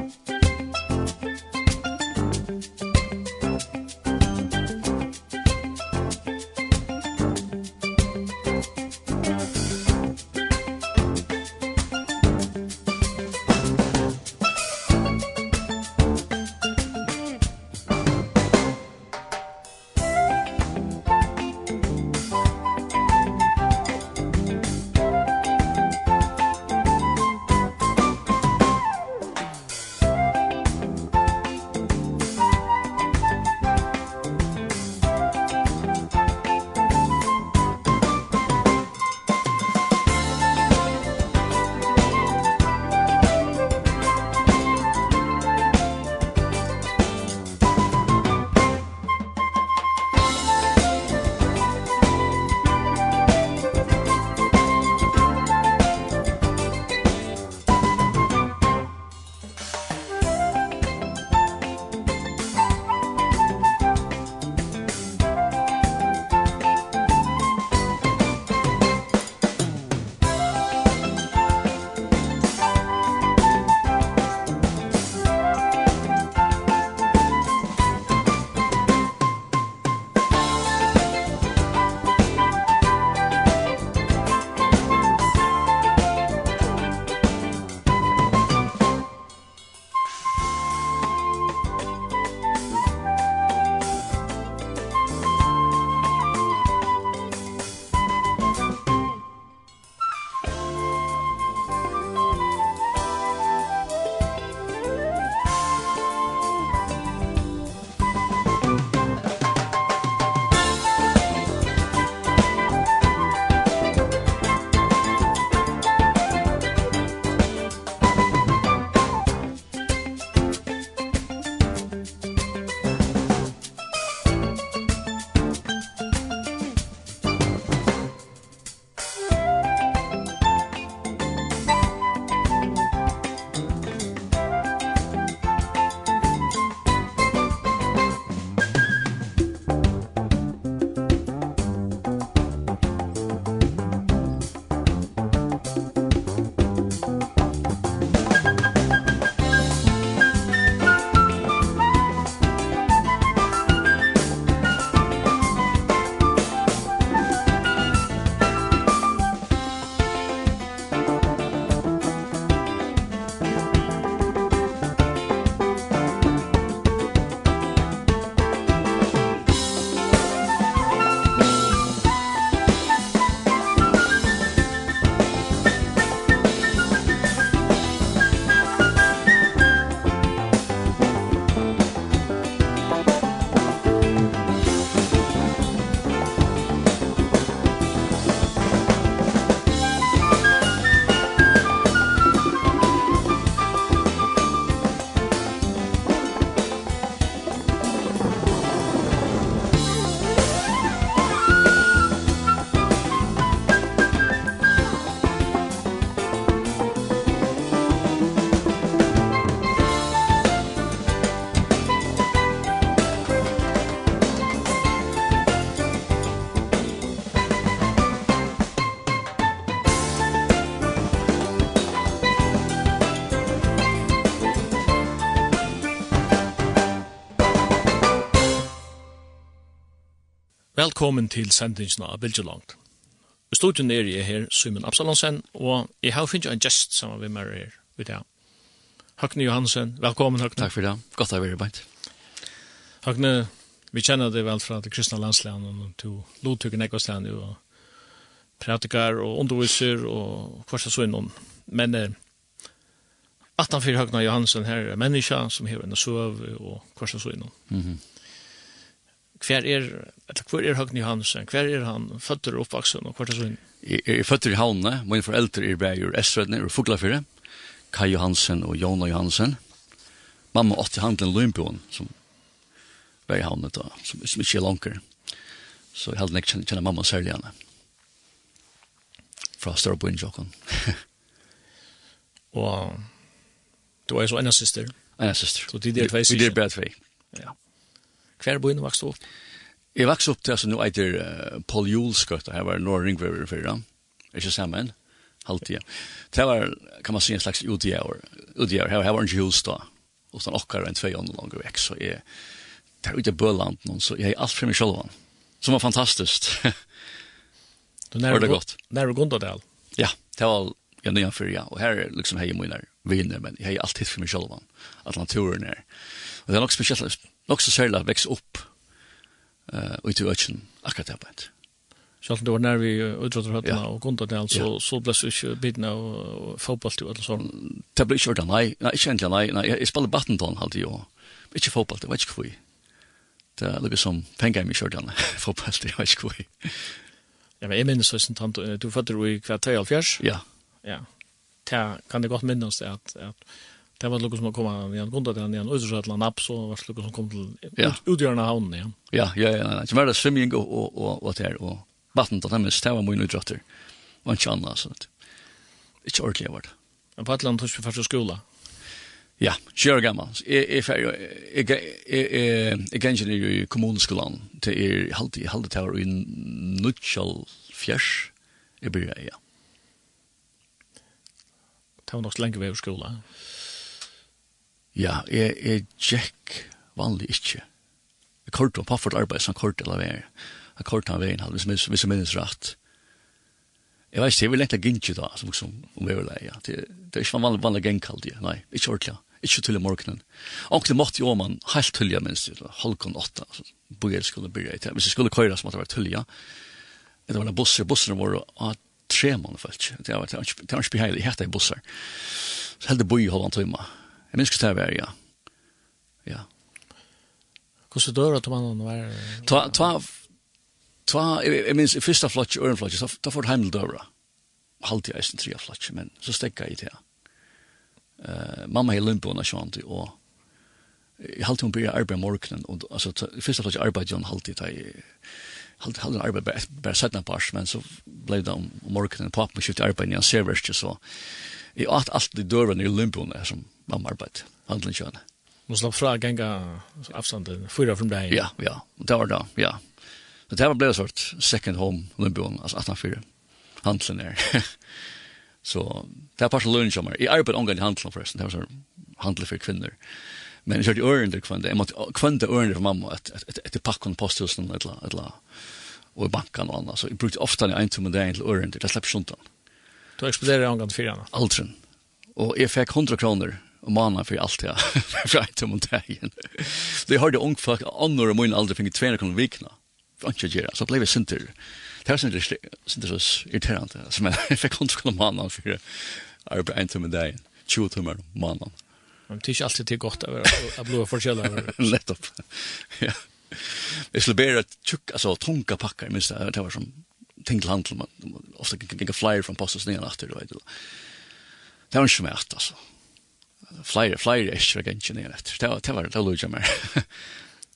Musik Velkommen til sendingen av Bildjelangt. I studien er jeg her, Simon Absalonsen, og jeg har finnet en gjest sammen med meg her i dag. Høgne Johansen, velkommen Høgne. Takk for det, godt å være beint. Høgne, vi kjenner deg vel fra det kristne landslæren, og til Lodtøkken Ekvarslandet, og pratikar og underviser, og hva så innom. Men eh, at han fyrir Høgne Johansen her er menneska som hever en søv, og hva så innom. Mm -hmm kvar er, eller kvar er Høgni Hansen, kvar er han føtter og oppvaksen, og hver er sånn? Er, er føtter i Havne, mine foreldre er bare ur Estredne og Fuglafyre, Kai Johansen og Jona Johansen. Mamma åtte handelen Lundbjørn, som var i Havne da, som, som ikke er langer. Så jeg hadde ikke kjennet kjenne mamma særlig henne. Fra Størboen, Jokon. og du er så ene syster? Ene syster. Så de er tvei syster? Vi er bare tvei. Ja hver bøyen vokste opp. Jeg vokste opp til, altså, nå eiter uh, Paul Julsgøtt, her var Norr Ringvever før, da. ikke sammen, halvtida. Det var, kan man si, en slags udgjør, udgjør, her, her var en juls da, og den okkar en tvei ånden langer vekk, så jeg, der ute i Bølanden, så jeg er alt fremme selv, som var fantastisk. du nærmer det godt. Nærmer Gondadal? Ja, det var jeg nyan fyrir, ja, og her er liksom hei mine vinner, men jeg er alltid for meg selv, at naturen er, det er nok spesielt, nok så særlig veks opp uh, ut i økken, akkurat det på et. Selv om du var nær vi utrådderhøttene ja. og Gondardal, så, ja. så ble det ikke biten av fotball til eller sånn? Det ble ikke ordentlig, nei. Nei, ikke egentlig, nei. nei. Jeg spiller badminton alltid, og ikke fotball, det var ikke hvor. Det er litt som penger i kjørdene, fotball, det var ikke hvor. Ja, men jeg minnes også, tant, du fatter jo i kvart 3 Ja. Ja. Ta, kan det godt minnes det at, at Det var lukket som å komme igjen, kundet han igjen, Øystersatland app, så var det lukket som kom til ja. utgjørende havnen igjen. Ja, ja, ja, ja. Det var det svimming og, og, og, og det her, og vatten til hemmes, det var mye utgjørter. Og ikke annet, sånn at. Ikke ordentlig var det. Men på et eller tog vi først skola? Ja, 20 år gammel. Jeg, jeg, jeg, jeg, jeg, jeg, jeg, jeg, i kommuneskolan til er halvtid, halvtid her i Nuttjall Fjers. Jeg blir, ja. Det var så vi var i skola. Ja. Ja, jeg, jeg tjekk vanlig ikke. Jeg kort om paffert arbeid som kort eller vei. Jeg kort om veien, hvis hvis, hvis jeg minnes rett. Jeg vet ikke, jeg vil egentlig gynnsi da, som liksom, om vi vil leie. ja. Det, det er ikke vanlig, vanlig gengkald, ja. Nei, ikke ordentlig, ikke til i morgenen. Og det måtte jo man helt til, ja, minst, halvkon åtta, så bøyer skulle byrja i det. Hvis jeg skulle køyre, så måtte det være til, ja. Det var en busser, busserne våre, og tre måneder, faktisk. Det var ikke behagelig, jeg hette i busser. Så heldig bøy i halvann tøyma. Jeg minns det var, ja. Ja. Hvordan dør at man var? Ta, ta, ta, jeg minns, i første flotje, øren flotje, da får heimel døra. Halt Halvtid eisen tre flotje, men så stekka jeg til. Uh, mamma hei lumpen av sjånti, og jeg halte hun byrja arbeid morgenen, og altså, i første flotje arbeid jo halvtid, jeg halte hun arbeid bare, bare setna pars, men så blei det om morgenen, papen skifte arbeid, han ser verst, så jeg åt alt i døren i lumpen, som mamma arbeid, handelen kjønne. Man slapp fra genga avstanden, fyra fra deg? Ja, ja, det var da, ja. Så det var blevet sort second home, Lundbjørn, altså 1804, handelen er. så det er parten lønne kjønne. Jeg arbeid omgang i handelen forresten, det var sånn handel for kvinner. Men jeg kjørte ørende kvende, jeg måtte kvende ørende for mamma etter et, et, et pakken posthusen, et eller annet, og i banken og annet. Så jeg brukte ofte en entum en dag til ørende, det slapp skjøntan. Du eksploderer omgang til fyrene? Aldrin. Og jeg fikk 100 kroner og mannen for alt det fra en til dagen. Så jeg hørte ung folk, andre og min aldri finner tvene kunne vikna. For ikke gjøre, så ble vi sinter. Det var sinter, sinter så irriterende, som jeg fikk hånd skulle mannen for arbeid en til montagen. 20 timer mannen. Men det är inte alltid till til godt å blå forskjellig. Nettopp, ja. Jeg skulle bare tjukk, altså tunga pakker, minst det, det var som ting til handel, man ofte gikk flyer fra post og snedene etter, du vet. Det var ikke mært, altså flyer flyer är jag kan inte rätt. Det var det var det låg jag mer.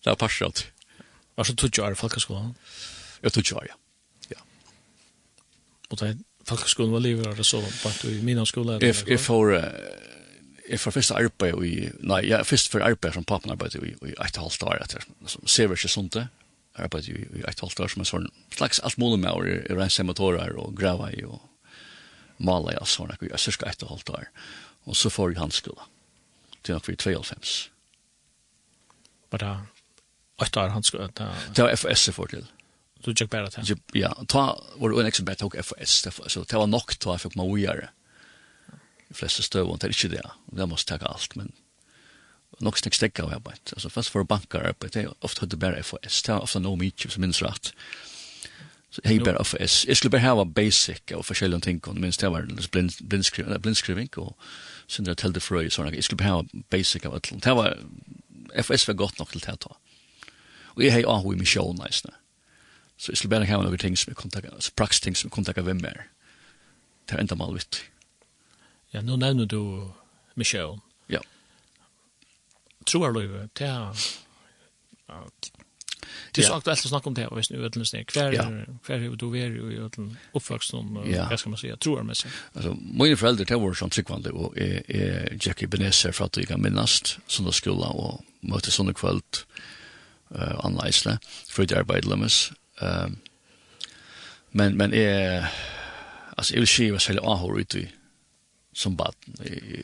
Det var passat. Var så tog jag i folkhögskolan. Jag tog jag ja. Ja. Och det folkhögskolan var lever det så på i min skola. If if for Jeg får først arbeid i, nei, jeg er først for arbeid som papen arbeid i, i et halvt år etter, som ser vi ikke sånt det, arbeid i, i et halvt år som en sånn slags alt mulig med å rense motorer og grava i og mala i alt sånt, jeg er cirka et halvt år. Og så får jeg hans skola. Til nok vi 92. Var det 8 år hans skola? Det var FS jeg får til. Du tjekk bare til? Ja, ta var det en ekstra bare tog FS. Så det var nok til jeg fikk meg ugjere. De fleste støvån, det er ikke det. Det måste takke alt, men nok snakk stekka av arbeid. Altså, fast for bankar arbeid, det er ofte høyde bare FS. Det er ofte no mykje, som minns rett. Så jeg bara för S. Jag skulle bare ha basic og forskjellige ting, minst det var blindskriving, blindskriving och sin det telde frøy, sånn, jeg skulle behava basic av ætlund. Det var, FS var godt nok til det ta. Og jeg hei ahu i misjon, neisne. Så jeg skulle bare hava noen ting som jeg kontakka, altså praks ting som jeg kontakka hvem er. Det er enda mal vitt. Ja, nå nevner du misjon. Ja. Troar løyve, det er, Det är så aktuellt att snacka om det visst nu, ödlens det. Kvar kvar hur du är ju ödlen uppväxt om, vad ska man säga, tror jag med sig. Alltså, mina föräldrar, det var som tryckvande och är Jackie Benesser för att jag kan minnast sådana skola och mötte sådana kväll uh, anleisle, för det arbeid lemmes. Um, men, men jeg, alltså jeg vil si jeg var særlig ahor ute i, som bad Jeg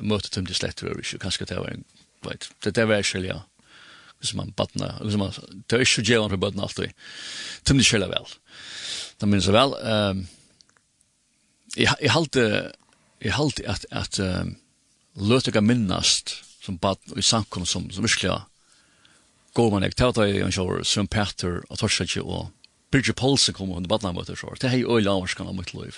møtte dem til slett, så kanske det var en, vet, det, där var særlig, ja hvis man badna, hvis man, det er ikke djevan for badna alltid, til det kjeller vel. Det minns jeg vel, um, jeg, jeg halte, jeg halte at, at um, løtet kan minnast som badna i samkom som, som virkelig går man ikke, det var jeg en kjøver, Søren Petter og Torsetje og Birgit Paulsen kom under badna møter så, det er jo øyla avarskan av mitt liv.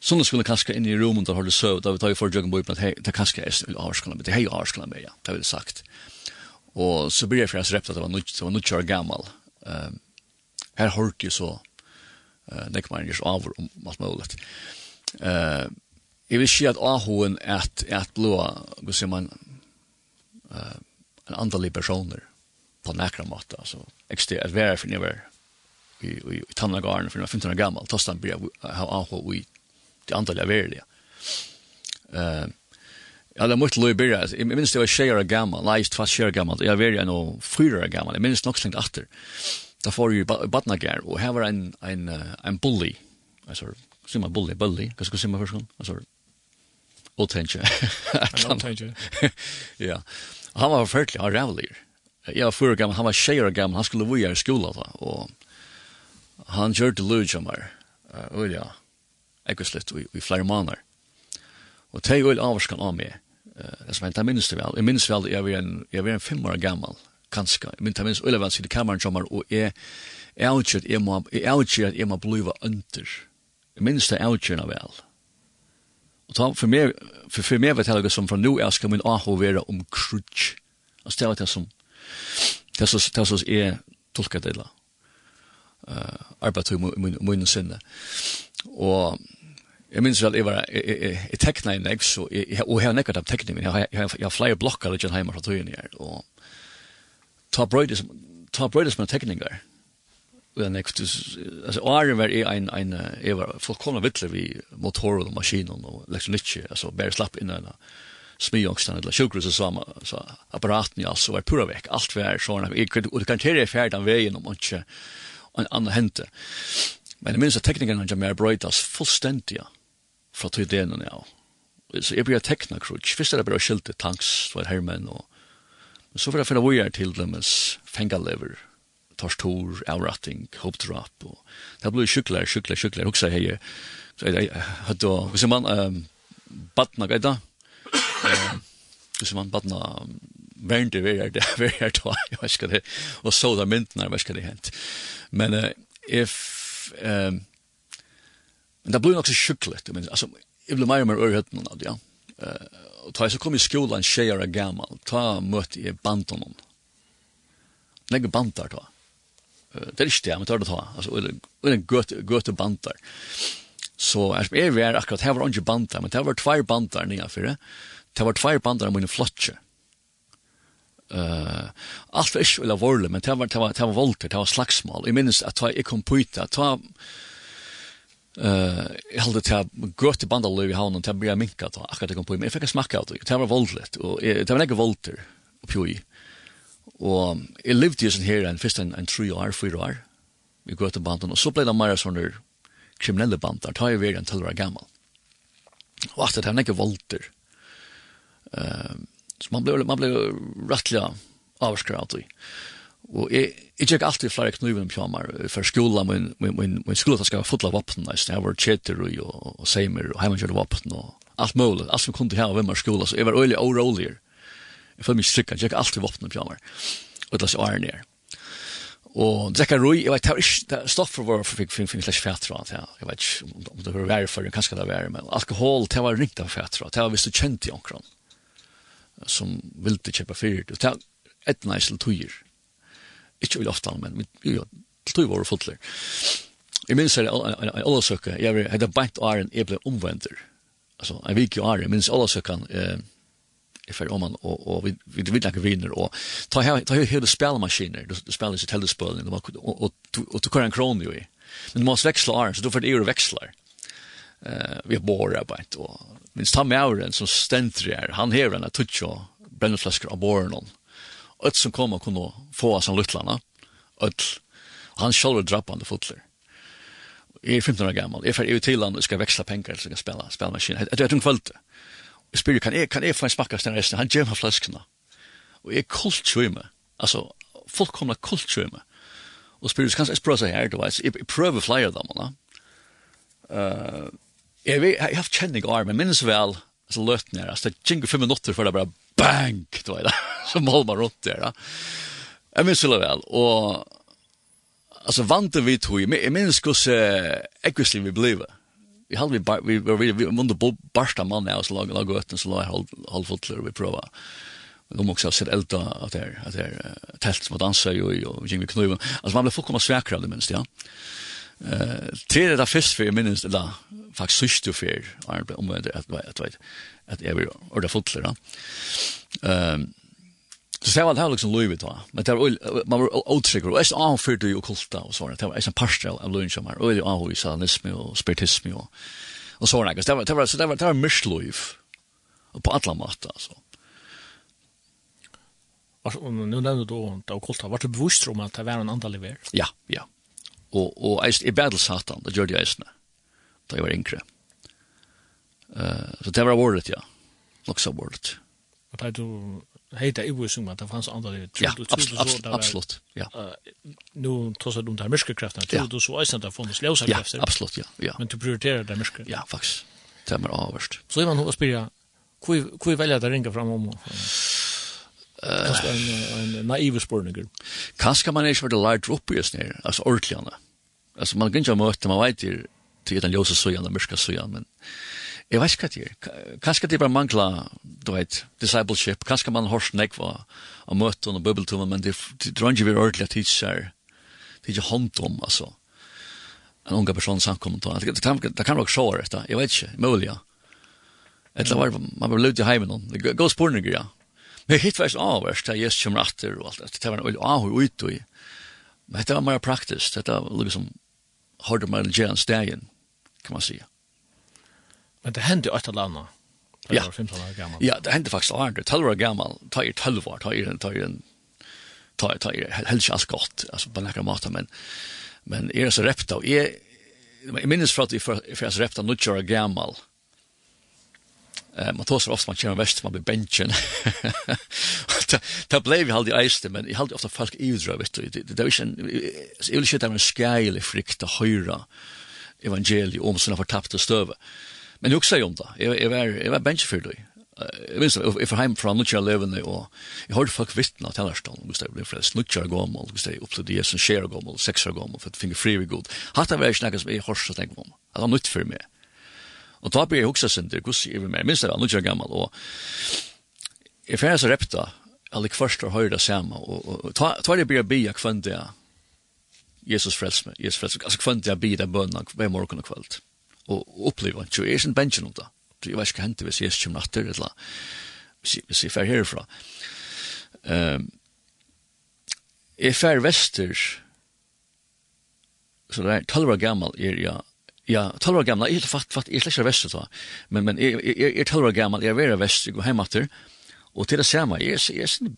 Sånne skulle kanskje inn i rommet der har det søv, da vi tar jo for jøkken bøypen at hei, det kaska er avarskan av mitt, det er jo avarskan av mitt, ja, det har vi sagt. Ja Og så blir jeg fra rept at det var nødt år gammal. Uh, her hørte jeg så uh, det kan man gjøre avur om alt mulig. Uh, jeg vil si at ahoen er at, at blå, hva sier man, uh, en andalig personer på nekra måte, altså, ekstra, at være for nivå i, i, i tannagaren for 15 år gammal, tostan blir jeg ha ahoen i det andalig verlige. Uh, Ja, det er mye løy Berra. Jeg minns det var tjejer og Share Gamma, Lies tjejer og Gamma. Jeg var ju fyrer og gammal. Jeg minns nok slengt atter. Da får jeg ju badnager, og her var en en en bully. Altså, sier man bully bully. Hva skal Vad ska simma förskon? Alltså Otenche. Otenche. Ja. Han var forfølgelig, han rævlig. Jeg var fyrer og gammal, han var tjejer og gammal, han skulle vara i skolan da, og han gjorde det lujamar. Og ja, ekkert slett i, i flere måneder. Og det er jo avvarskan av meg. Eh, som jag minns det väl. Jag minns väl jag var en jag var en fem år gammal kanske. Men jag minns Oliver sitter kameran som och är Elchert är man Elchert är man bliva under. Jag minns det Elchert väl. Och ta för mer för för mer vet jag som från nu är ska min aho vara om crutch. Och ställa det som det så det så är tolka det där. Eh arbetar med med sinne. Och Jeg minns vel, jeg var, jeg tekna en nek, så, og jeg har nekket av tekningen, jeg har flere blokker litt hjemme fra tøyen her, og ta brøydes, ta brøydes med tekninger, og jeg nek, altså, åren var jeg en, en, jeg var fullkomna vittler vi motorer og maskinen og elektronikk, altså, bare slapp inn en smyongsten, eller sjukhus og samme, så apparaten, ja, så var pura vekk, alt var sånn, og du kan tere ferdan veien om ikke, en annan hente. Men jeg minns at teknikerne han mer brøytas fullstendig, ja fra tog delen, ja. Så jeg blir tekna krutsk. Først er det bare skilte tanks, det var hermen, og men så får jeg finne vujar til demens fengalever, torstor, avratting, hoppdrap, og det blir sjuklar, sjuklar, sjuklar, hoksa hei, så jeg hadde, hvis man um, badna gaida, hvis man badna verndi er det, vi er det, jeg vet ikke det, og så da myndnar, jeg vet ikke det hent. Men uh, if, um, Men det blir nok så sjukligt. Men altså, jeg blir mer og mer örhött någon av det. Ja. Uh, og da jeg så kom i skolen, tjejer är gammal. Ta mötte jag banton hon. Lägger bantar då. Uh, det er ikke det, men tar det ta. Alltså eller eller gott gott bantar. Så jeg er vi er akkurat her var inte bantar men det var två bantar nya för det. Det var två bantar med en flotche. Uh, alt var ikke veldig vorle men det var det var det var volter det var slagsmål. Jeg minnes at jeg kom på det. Ta eh held det att gott i bandar löv i havnen till börja minka då akkurat kom på mig fick jag smaka av det det var våldligt och det var inte våldter och pjoj och jag levde ju sen här en först en en tre år fyra år vi går till banden och så blev det mer såna kriminella bandar tar ju vägen till våra gammal och att det var inte våldter eh så man blev man blev rättliga avskräckt Og jeg, jeg gikk alltid flere knuven på meg for skolen, min, min, min, min skolen skal være full av våpen, jeg var kjeter og, og, og seimer og heimannkjørte våpen, og alt mulig, alt som kunne ha ved meg skolen, så jeg var øyelig årolig. Jeg følte meg strikken, jeg gikk alltid våpen på meg, og det var nere. Og drekka roi, jeg vet, det var ikke stoff for vår fikk fink fink slags fætra, jeg vet ikke om det var verre for, kanskje det var verre, men alkohol, det var ringt av fætra, det var hvis du kjente i omkron, som ville kjøpe fyrt, og det var etnæsel tøyer, ikke vil ofte, men vi var til tog våre fotler. Jeg minns her, en olasøkke, jeg var, hadde beint åren, jeg ble omvendt. Altså, en vik jo åren, jeg minns olasøkken, eh, i för om han, og och vi vi vill lägga vinner og ta her ta här hela spelmaskiner du spiller sitt hällespel og och och och du kører en kron jo i. men du måste veksle åren, så du får det är växlar eh vi har båret på og minns ta med åren som ständrar han hever den att toucha brännflaskor av borren öll som kom og kunne få oss han luttlarna. öll, han sjálfur drappande fotler. Jeg er 15 år gammal, jeg fer i til han og skal veksla pengar eller skal spela, spela maskin. Jeg er tungt kvöld. Jeg spyr, kan jeg, kan jeg få en smakka stenar resten? Han gjemmer flaskna. Og jeg kult tjøyme, altså, fullkomna kult tjøyme. Og spyr, kan jeg språa seg her, du veis, jeg prøver flyer dem, da. Uh, jeg, jeg har haft kjenning av, armen, minnes vel, altså løtner, altså, det gjengur fem minutter før det bare bang, du vet, så mål man rundt der, da. Jeg minns det vel, og alltså vant vi tog, jeg minns hvordan ekvislig vi blev. Vi hade vi, vi, vi, vi måtte barsta mannen av oss lag, lag gøtten, så la jeg halv, halvfotler vi prøva. Vi kom också sett älta att det är, att det är tält som att dansa ju och Jimmy Knuven. Alltså man blev fullkomna sväkrad det minst, ja. Eh, till det där fest för minst det där faktiskt syster för om det att vet at jeg vil ordre fotler da. Um, så det var det her liksom løyvet da, men det var man var åtrykker, og jeg er anført i okkulta og sånne, det var en parstel av løyven som var, og jeg er anhøy satanisme og spiritisme og, og sånne, så det var, det var, det var, det var myrsløyv, på alla måter alltså. Och nu nämnde du då att okkulta, vart du bevisst om att det var en annan lever? Ja, ja. Och, och är i battle satan, det gjorde jag just Det var inkre. Mm Uh, så det var vårt, ja. Nok så vårt. Og det er du heita i vår summa, det fanns andra livet. Ja, absolut, absolut, ja. Nu tross du de där mörska krafterna, tror du så är det funnits lösa krafter? Ja, absolut, ja. ja. Men du prioriterar det myrske? Ja, faktiskt. Det är mer avvärst. Så är man hos spyrir, hur väljer det ringa fram om? Kanske en, en naiv spårning. Kanske man inte varit lärt upp i oss ner, alltså ordentliga. Alltså man kan inte möta, man vet ju, till den ljusa sujan, den myrska sujan, men Jeg vet ikke hva det er. Kanskje det er bare mangla, du vet, discipleship. Kanskje man har snakk var og møte og bøbeltummen, men det drar ikke vi ordentlig at det er ikke hånd om, altså. En unge person samkommet. Det kan være ikke sjåere. Jeg vet ikke, mulig, ja. Et eller annet, man blir lød i heimen. Det går spørninger, ja. Men hitt var avverst, det er Jesus kommer atter og alt. Det var en ahur ut i. Men dette var mer praktisk. Dette var liksom, hørte man gjerne stegen, kan man sige. Men det hendte jo et eller annet. Ja. Ja, det hände faktiskt aldrig. 12 år gammal, tar ju 12 år, tar ju tar ju tar tar ju helt alt godt, altså på nekker mått men men jeg er så rept av jeg, jeg minnes for at jeg er så att repta några år gammal. Eh man tar så ofta man kör väst man blir benchen. Det blev jag aldrig iced men jag hade ofta folk i dröv vet du det var ju så vill shit en skala frikt att höra evangeliet om såna förtappta stöver. Men jag också om det. Jag jag var jag var bench för dig. Jag minns if I'm from Lucia Leven och jag hörde folk vittna till Larston och det blev flest Lucia gammal och det upp till det som skär gammal sex år gammal för att finna fri vid god. Hatta var snackas med hörs så tänker om. Det var nytt för mig. Och då blir jag också sen det kus i mig. Minns det var Lucia gammal och if jag så repta alle först och höra samma och ta ta det blir bia kvant där. Jesus frälsme, Jesus frälsme. Alltså kvant där bia bönna varje morgon och kväll og oppleva. Så jeg er sin bensjen om det. Så jeg vet ikke hente hvis Jesus kommer natter, eller hvis jeg fer herfra. Um, jeg fer vester, så det er 12 år gammel, er jeg, ja, 12 år gammal, jeg er fatt, fatt, jeg er slett vester da, men, men jeg, jeg, jeg er 12 år gammal, jeg er vera vester, jeg går heim etter, og til det samme, jeg er, jeg er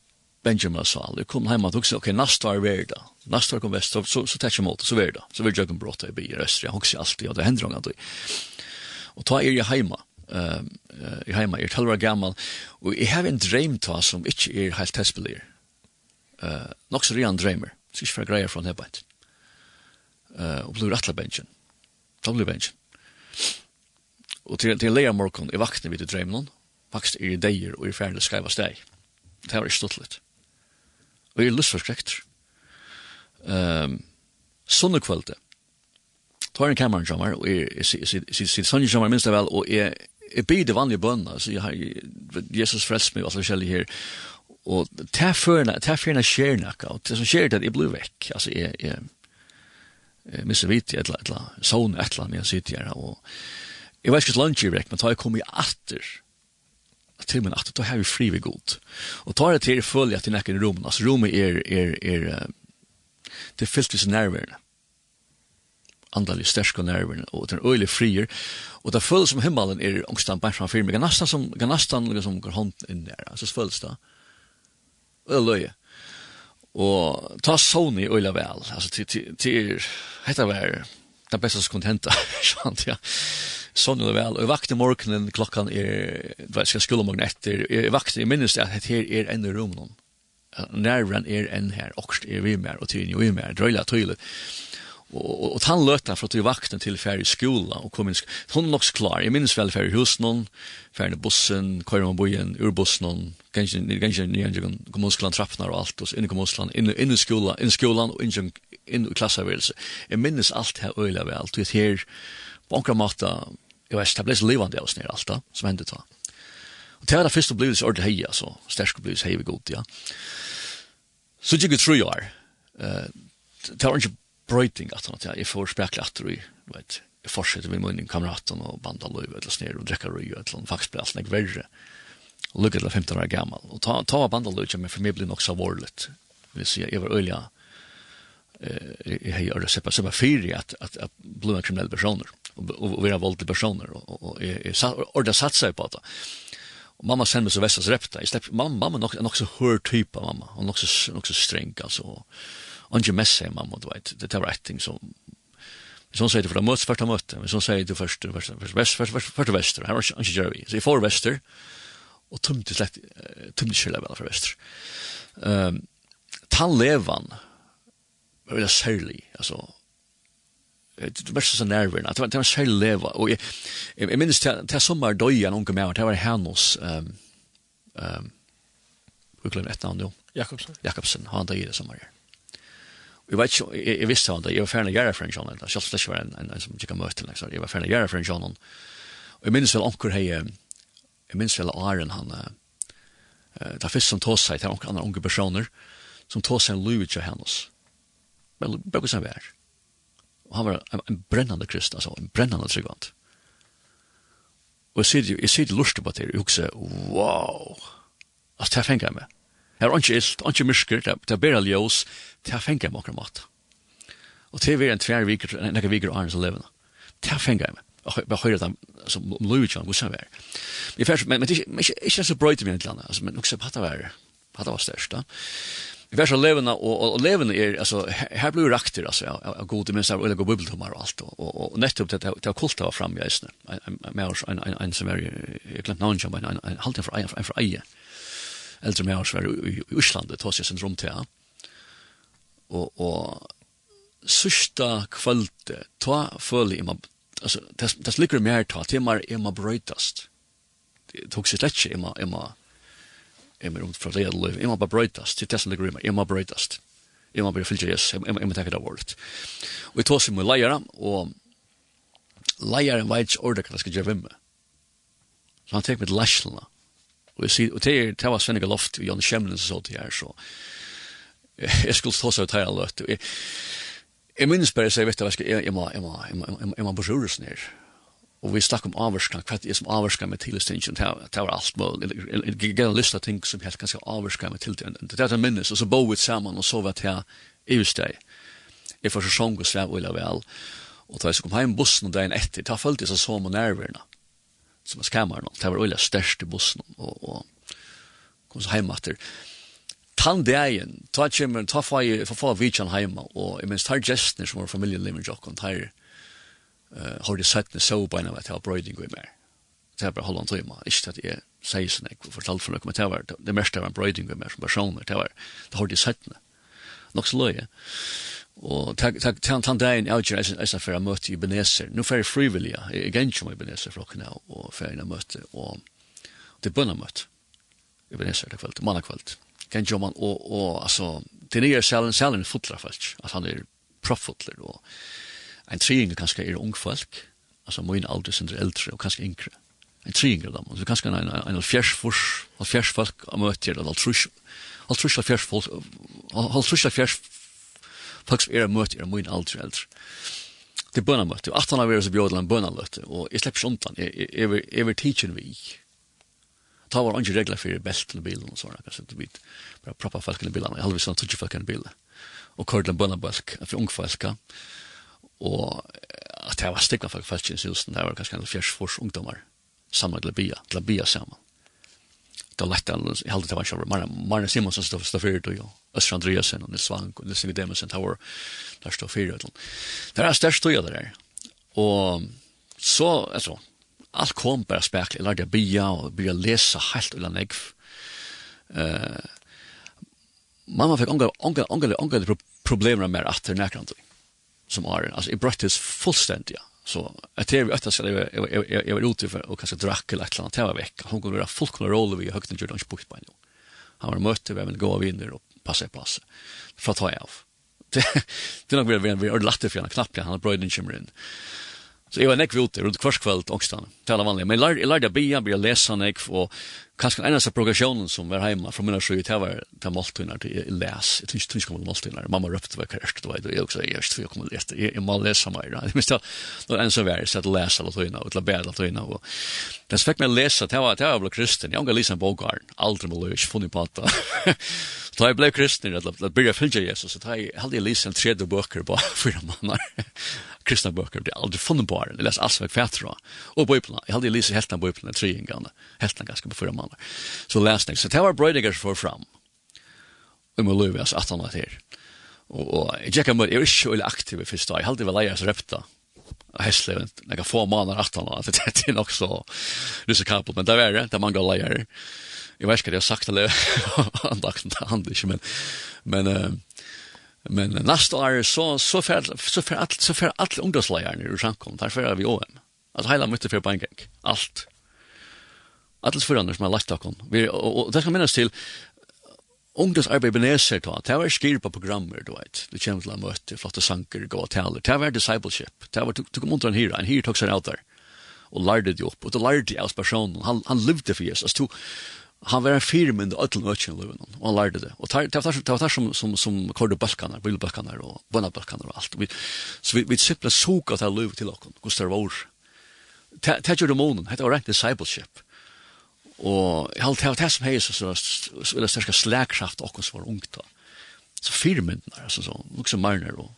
Benjamin Sal. jeg kom hem och också okej okay, nästa var det då. Nästa var kom väst så så, så täcker mot så var det. Så vil jeg kom brått i bi röst. jeg också alltid og det händer något. Og ta er ju hemma. Ehm i hemma i Telra Gamal og jeg har en dröm ta som ikke er helt testbelir. Eh uh, nog så redan drömmer. Så ikke for greier fra det bit. Eh och blir rättla Benjamin, da blir benchen. Og til, til leia morgon, i vakna vid drömmen. vakst er i där og i ferdig skriva steg. Det var ikke stått litt og er lystforskrekter. Um, Sånne kvölde, tar en kameran jammer, og er, sitt sonje jammer minst vel, og jeg, jeg er det vanlige bønna, så jeg har, Jesus frelst meg, og altså kjellig her, og ta førna, ta førna skjer nakka, og det som skjer det, jeg blir vekk, altså jeg, jeg, jeg missa vit, jeg etla, etla, sånne etla, men jeg sitter her, og jeg vet ikke lunch jeg vekk, men ta jeg kom i atter, sagt til meg at da har vi fri ved god. Og tar det til følge at det nekker i rommet. Altså rommet er, er, er det er fyllt med nærværende. Andelig sterske nærværende, og det er øyelig frier. Og det føles som himmelen er ångstan bare framfor meg. Ganastan som, ganastan liksom går hånd inn der, altså føles då Og det er. Og ta Sony øyelig vel, altså til, til, til, hette var det beste som kunne hente, sant, ja sånn eller vel. Og jeg vakte morgenen, klokkan er, du vet, skal skulle morgen etter. Jeg vakte, jeg minnes det, at her er en i rommet. Nærveren er en her, okst er vi mer, og tyren jo vi mer, drøyla tøyla. Og, og, og tann løta for at vi vakten til ferie i skola, og kom inn, hun er nok klar, jeg minnes vel ferie i husen, ferie i bussen, køyre man bojen, ur bussen, ganske nye nyan, kommunskolan trappnar og alt, og inn i kommunskolan, inn i skola, inn i skolan, og inn i klassavirelse. Jeg minnes alt her øyla vel, til her, på omkring måte, jeg vet, det ble så livande av oss nere alt da, som hendte da. Og det er det første blivet så ordentlig hei, altså, sterske blivet hei vi god, ja. Så gikk vi tru år, det var ikke brøyting at han, jeg får spekla at du, vet, jeg fortsetter med min kameraten og banda løyve, eller snir og drekker røy, eller faktisk ble alt nek verre. Og lukket til 15 år gammal. Og ta, ta banda løyve, men for meg blir nok så vorlet. Det vil si, jeg var øyla eh hej har så passa för att att att blåa kriminella personer och vi har valt personer och är och det satsar på det. Och mamma sände så vässas repta. Jag släppte mamma mamma nog nog så hör typ av mamma. Hon också också sträng alltså. Och jag messa mamma du vet. Det var rätt ting som Så säger det för de möts första mötet. Men så säger det först först först först först väster. Här var inte Jerry. Så i för väster och tömde släkt tömde själva väl för väster. Ehm tan levan var veldig særlig, altså, det var så nerver, det var, det var særlig leva, og jeg, jeg, jeg minnes til, til sommer døy en unge med, det var hennes, um, um, jeg glemmer et navn, jo. Jakobsen. Jakobsen, han døy det sommer. Og jeg vet ikke, jeg, jeg visste han det, jeg var ferdig å gjøre for en sånn, selv om ikke var en, en, en som ikke kan møte, liksom. jeg var ferdig å gjøre for en sånn, og jeg minnes vel anker hei, jeg minnes vel Aren, han, uh, det er først som tog seg til anker andre unge personer, som tog seg en luvitja hennes, men brukar sig vär. Og han var en brennende krist, altså en brennende tryggvant. Og jeg sier, jeg sier det lust på det, jeg husker, wow, altså det fengt jeg med. Her er ikke ilt, ikke mysker, det er bare ljøs, det fengt jeg med akkurat mat. Og det er en tvær viker, en ekkert viker og arnes og levende. Det fengt jeg med. Og jeg hører det som om Louis John, hvordan jeg var. Men det er ikke så brøyte min et eller annet, men også på at det var, på at det var størst. da vi var så levende, og, og, og levende er, altså, her blir jo rakter, altså, av, av gode minst, og ulike bibeldommer og alt, og, og, og nettopp til, til å kulte var fremme i eisene, med oss, en, en, en som er, jeg glemte navnet, men en, en halvtid fra eie, en fra eie, eldre med oss var i, i det tog seg sin rom til, ja. og, og sørste kvalitet, ta føle i meg, altså, det, det ligger mer ta, til meg er meg brøytast, det tok seg slett ikke, jeg meg, jeg må ut fra det liv, jeg må bare brøytast, til det som ligger i meg, jeg må brøytast, jeg må bare fylgje Jesus, jeg må tenke det vårt. Og jeg tar seg med leieren, og leieren vet ikke ordet hva jeg skal gjøre med meg. Så han tek med lærslene, og jeg sier, og det er det var Svennig Loft, og Jan Kjemlen som så til her, så jeg skulle ta seg ut her løtt, og jeg, jeg minnes bare, så jeg vet at jeg, jeg må, jeg må, jeg må, jeg må, jeg må, jeg må, Og vi snakk om avvarskan, hva er det som avvarskan med tilestingen, det var alt mulig, jeg gav en list av ting som helt ganske avvarskan med tilestingen. Det er det minnes, og så bo vi sammen og så vet jeg i steg. Jeg får så sjong og svev og vel. Og da jeg kom hjem bussen og dagen etter, da følte jeg så som og nerverna, som er skammer noen. Det var øyla størst i bussen, og, og kom så hjem etter. Tann dagen, ta kjemmer, ta fa jeg, fa fa vi hjemme, og jeg minns, tar gestene som var familien lever jokken, tar gestene eh har det sett det så på en av att ha bröding i mer. Det här bara håller inte hemma. Inte att det säger sådär. Jag fortalte för några kommentarer. Det mesta av en bröding i mer som personer. Det var det har det sett det. Nog så löje. Og takk tak, til han dagen jeg gjør jeg snakker for å møte Ibeneser. Nå får jeg frivillige. Jeg er ikke om Ibeneser fra henne og får jeg møte. Og det er bønne I Ibeneser det kveld, mandag kveld. Kan ikke man han, og, og altså, det nye salen, salen er fotler. At han er proffotler. Og en triangel kanskje er ung folk, altså min alder sin eldre og kanskje yngre. En triangel dem, så kanskje en, en fjers fors, fjers folk har møtt til, eller trus, eller trus fjers folk, eller trus fjers folk som er møtt er min alder eldre. Det er bønamøtte, og at han har vært så bjødelen bønamøtte, og jeg slipper ikke undan, jeg vil teachen vi ta var ikke regler for belten til bilen og sånne, kanskje du vet, bare proppa folk i bilen, jeg halvvis sånn tog folk i bilen, og kordelen bønnabalk for ungfalka, og at det var stikla for folk i husen, det var kanskje en fjers fors ungdommer, sammen til å bia, til å bia sammen. Det var lett, jeg heldig det var ikke, Marne Simonsen stod for fyrir, og Østra Andreasen, og Nils Svank og Nils Inge det var der stod fyrir, det er størst tog det der, og så, altså, alt kom bare spekler, jeg lærte bia, og bia lesa helt ulla negv, Uh, mamma fikk ongar ongar ongar ongar problem med at det nekrant som Aron. Alltså, i bröttes fullständigt. Så att det är vi jag jag jag var ute för och kanske drack eller ett annat var vecka. Hon går vara fullkomna roll vi högt när Jordan bort på nu. Han var mötte vem vill gå av vinner och passa plats. För att ta av. Det det nog blir vi har lagt det för en knapp han har bröden kommer in. Så jag var nekv ute runt kvarskväll och stan. Tala vanliga men lärde lärde bia bli läsa nekv och kanskje en av progresjonen som var hjemme fra mina sju, det var det måltøyner til jeg les. Jeg tror ikke jeg kommer måltøyner. Mamma røpte hva kjørst, det var. Jeg også, jeg tror jeg kommer lese. Jeg må lese meg. Jeg minste, det var en som var, jeg satt og lese alle tøyene, og til å bære alle tøyene. Det som fikk meg å lese, det var, det var ble kristen. Jeg har lese en bokaren. Aldri må løs, funnet på at da jeg ble kristen, da jeg begynte å fylge Jesus, da jeg aldri lese en tredje bøker på fyra måneder kristna bøker, det er aldri funnet på her, jeg leser alls vekk fætra, og bøyplene, jeg hadde lyst helten av bøyplene, tre inngane, helten ganske på fyra måneder, så leste jeg, så det var brøydinger som får fram, og må løyve oss at han var her, og jeg gikk mot jeg var ikke veldig aktiv i første dag, jeg hadde vel leir repta, og hestleven, jeg kan få måneder at han var, det er nok så risikabelt, men det var det, det er mange leir, jeg vet ikke hva jeg har sagt, eller han dagt, han ikke, men, men, Men nästa år så så för så för allt så för alla ungdomslejarna i Shankom därför är vi OM. Alltså hela mycket för bank. Allt. Allt för annars man lagt kom. Vi och det ska minnas till ungdomsarbeid beneser då. Det var skir på programmer då vet. Det känns la mötte flotta sanker gå till tala. Det var discipleship. Det var tog kom undan här en här tog sig ut där. Och lärde det upp. Och det lärde jag personen. Han han levde för Jesus. Alltså han var en firmynd og ötlun ötjen løven, og han lærte det. Og det var det, var som, som, som kårde bølkanar, bilbølkanar og bønnabølkanar og alt. Vi, så vi, vi simpelthen såg at det løv til okken, hos det var. Det gjør det månen, det var rent discipleship. Og jeg halte det som heis, så var det største slagkraft okken som var ungt da. Så firmyndnar, altså så, liksom marner og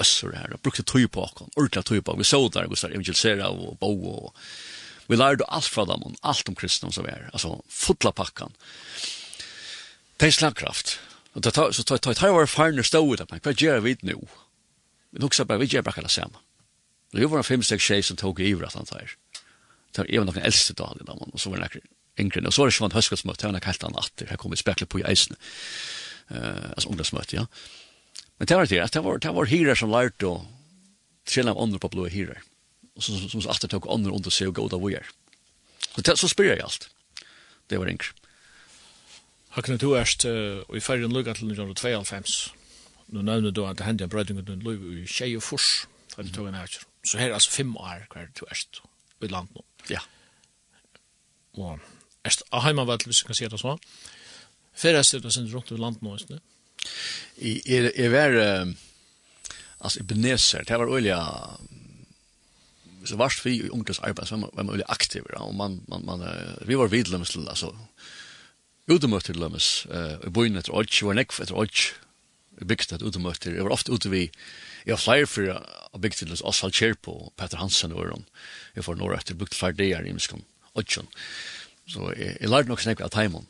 össer her, og brukte tøy på okken, ordentlig tøy på okken, vi så der, hos der, evangelisera og bo og, og Vi lærte alt fra dem, alt om kristendom som er, altså fotla pakkan. Det er slagkraft. Og det tar, så tar, tar, tar var farne stå ut, av meg, hva gjør vi nå? Vi noksa bare, vi gjør bare kalla samme. Det var en fem, seks, tjej som tog i ivrat han tar. Det var noen eldste dag i dem, og så var det yngre. Og så var det sånn høskullsmøte, det var kalt han atter, her kom vi spekler på i eisene. Uh, altså ungdomsmøte, ja. Men det var det, det var, det var hirer som lærte å trille av andre på blå hirer og så, som så alltid tok andre under seg og gå da vi er. Så, så spyr jeg alt. Det var enkelt. Hakkene du erst, og i ferien lukka til 1992, nå nevner du at det hendte en brøyding under lukka i Kjei og Fors, du tog en her. Så her er altså fem år hver du erst i land nå. Ja. Og erst av heimavel, hvis vi kan si det sånn, Fyrir er det sin rundt i land nå, ikke? Jeg var, altså, i Beneser, det var olja, så vart vi i ungdoms arbeid, så var man veldig aktive, og man, man, man, vi var vidlømmes til, altså, utemøter til lømmes, i byen etter Odj, var nekv etter Odj, bygd et utemøter, jeg var ofte ute vi, jeg var flere for å bygd til Osvald Kjerpo, Peter Hansen og Øron, jeg var nåre etter bygd flere der i Miskan, Odjun, så jeg, jeg lærte nok snakk av Taimon,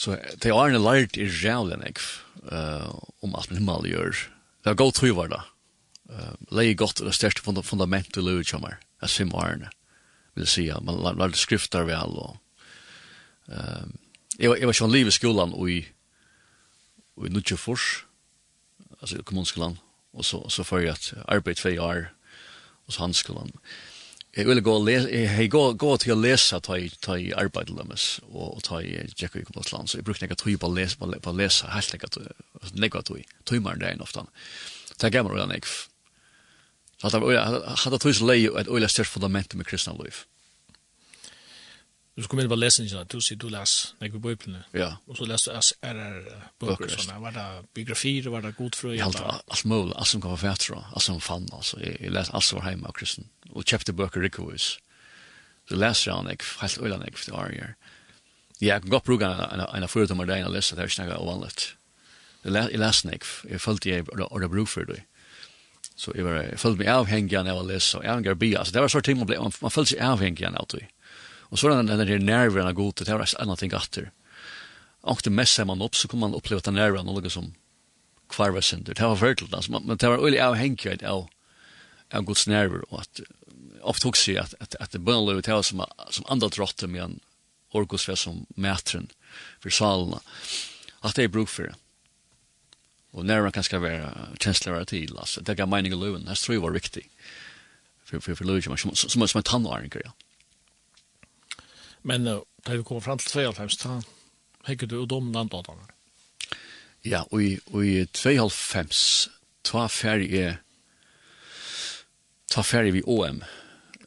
så det er en lært i rævlig nekv, om alt min himmel gjør, det var godt tru var det, uh, leie godt det største funda fundament til livet kommer, er simvarene, vil jeg si, man lærte skrifter vel, og uh, jeg, jeg var sånn liv i skolan og i, og i Nudjefors, altså i kommunskolan, og så, så før jeg at arbeid tve år, hos så handskolan. Jeg ville gå, les, jeg, gå, gå til å lese ta i, ta i arbeid deres, og, ta i Jekko i Kommunsland, så jeg brukte nekka tøy på å lese, på å lese, helt nekka tøy, nekka tøy, tøymaren der enn ofte. Det er gammel og nekv, Så att han har tog lei ett öle störst fundament med kristna liv. Du skulle med läsa inte, du ser du läs när vi bibeln. Ja. Och så läser är det böcker såna, var det biografier, var det god frö. Allt allt möjligt, allt som kan vara färt allt som fann alltså. Jag läs allt var hemma kristen och chapter böcker Rickovis. Så läser jag nek, helt öle nek för det Ja, Jag går på en en förutom där en läsa där snäga ovanligt. Jag läser nek, jag följde jag och det brukar det. Så jeg, var, jeg følte meg avhengig av å lese, og avhengig av bia. Så det var sånn ting man ble, man, man følte seg avhengig av det. Og så den, den her nerven av gode, det var en ting atter. Og det mest man opp, så kunne man oppleve at den nerven og noe som kvarvesynder. Det var virkelig, altså, men det var øyelig avhengig av, av gods nerver, og at ofte hos jeg at, at, at det bønløy det var som, som andre drotter med en orkosfest som mætren for salene. At det er bruk for det. Och när man kan ska vara chancellor till alltså det går meningen löven det tror jag var riktigt. För för för löven som som som tandvaring ja. Men när vi kommer fram till 92 så häcker du dominant åt då? Ja, och i och i 2,5 två färger två färger vi OM.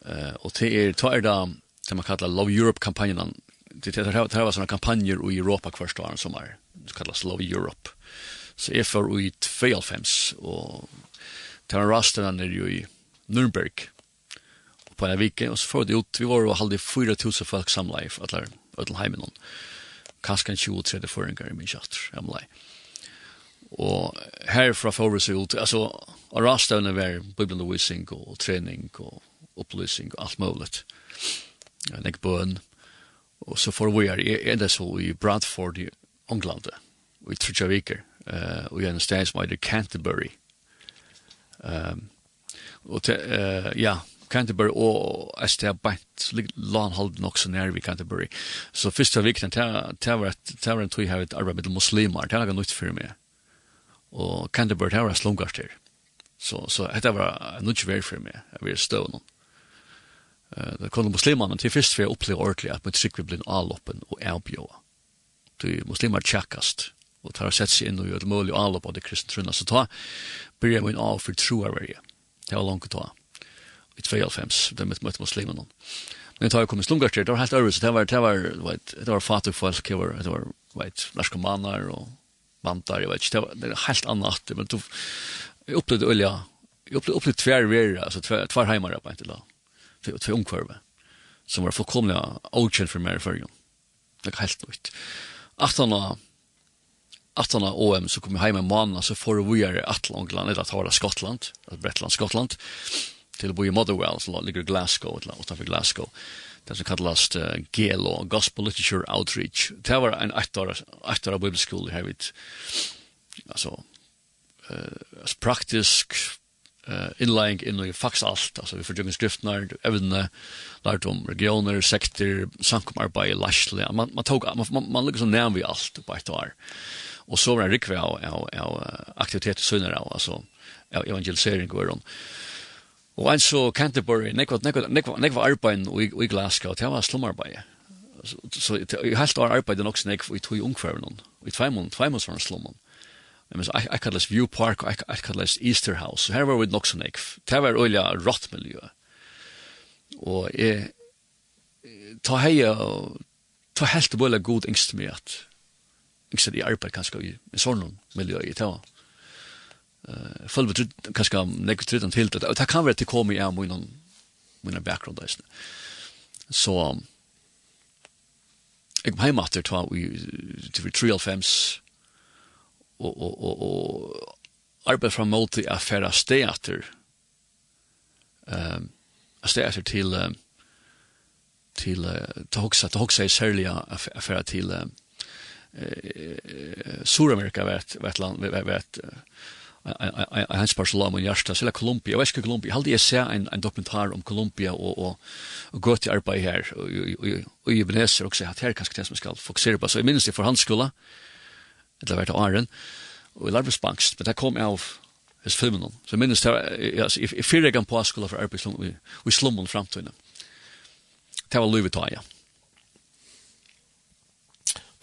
Eh och det är två är det som man kallar Love Europe kampanjen. Det det här var såna kampanjer i Europa kvarstående som är så kallas Love Europe Så jeg får i 92, og til en raster han er jo i Nürnberg, og på en vike, og så får det ut, vi var og halde 4000 folk samla i alle, alle heimen, kanskje en 20-30 føringer i min kjatter, jeg må lei. Og herfra får vi seg ut, altså, og raster han er bibelundervisning og trening og opplysning og alt mulig. Jeg nekker bøn, og så får vi her, er det så i Bradford i England, og i Trudja Viker, eh och en stad som heter Canterbury. Ehm um, och eh ja, Canterbury och Astia Bant landhold nog så nära vid Canterbury. Så första veckan ta var att var en tror har ett arbete med muslimer. Det har något för mig. Och Canterbury har slungast där. Så så det var något väl för mig. Jag vill stå någon. Eh det kom muslimerna till först för att uppleva ordentligt att med tryck vi blir alloppen och erbjuda. Du muslimer checkast og tar og sett seg inn og gjør det mulig å på det kristne trunna. Så ta bryr jeg min av for troarverje. Det var langt å ta. I 92, det møtte muslimen. noen. Men jeg tar jo kommet slumgarter, det var helt øvrigt, det var, det var, det var fattig folk, det var, det var, vet, narkomaner og vantar, jeg vet ikke, det var, det var helt annet, men du, jeg opplevde olja, jeg opplevde, opplevde tver verre, altså tver, tver heimare på en til da, tver tver omkvarve, som var fullkomlig avkjent for meg i førgen. Det var helt nøyt. At han attarna OM så kom vi hem en månad så får vi göra att England eller att ha Skottland, att Bretland, Skottland till att bo i Motherwell så ligger Glasgow eller utanför Glasgow. Det som kallas uh, GLO, Gospel Literature Outreach. Det var en ettårig bibelskola här vid alltså eh uh, praktisk uh, inlägg in i fax allt alltså vi fördjupen skrifterna även lärt om regioner sekter sankomarbeid by man man tog man man, man lyckas nämna vi allt på ett år og så var det rikve av, av, av aktivitet i sønner av, altså av evangelisering går hon. Og en så Canterbury, nekva nekvat, nekvat, nekvat arbeid i, i Glasgow, det var slumarbeid. Så, så i helt år arbeid nok nekva i tog ungkvarven, i tveimån, tveimån var slumman. Jeg minns, jeg kalles View Park, og jeg kalles Easter House, så her var vi nok så nekv. Det var olja rått miljø. Og jeg, ta heia, ta helt og bøyla god engst med at ikke så de arbeid kanskje i, i sånn miljø i tøva. Uh, Følg betryd kanskje negativt trydden til det, og det kan være til komme i av min, min bakgrunn der. Så jeg kom hjemme etter tøva i, til vi 3.5 og, og, og, og arbeid fra mål til affæra sted etter um, sted etter til um, til uh, til hoksa, til hoksa i særlig affæra til um, eh Sydamerika vart vart land vart vet jag har spars lång i hjärta så Colombia. Vet inte Colombia hade jag se en en dokumentär om Colombia och och och gå till arbete här och och Ebenezer också att här kanske det som ska fokusera på. Så i minst för hans skola Det har vart Iron och Larvis Banks men det kom av his filmen så minst alltså if if jag kan på skola för arbete vi vi slummen framtiden det var Louis Vuitton ja.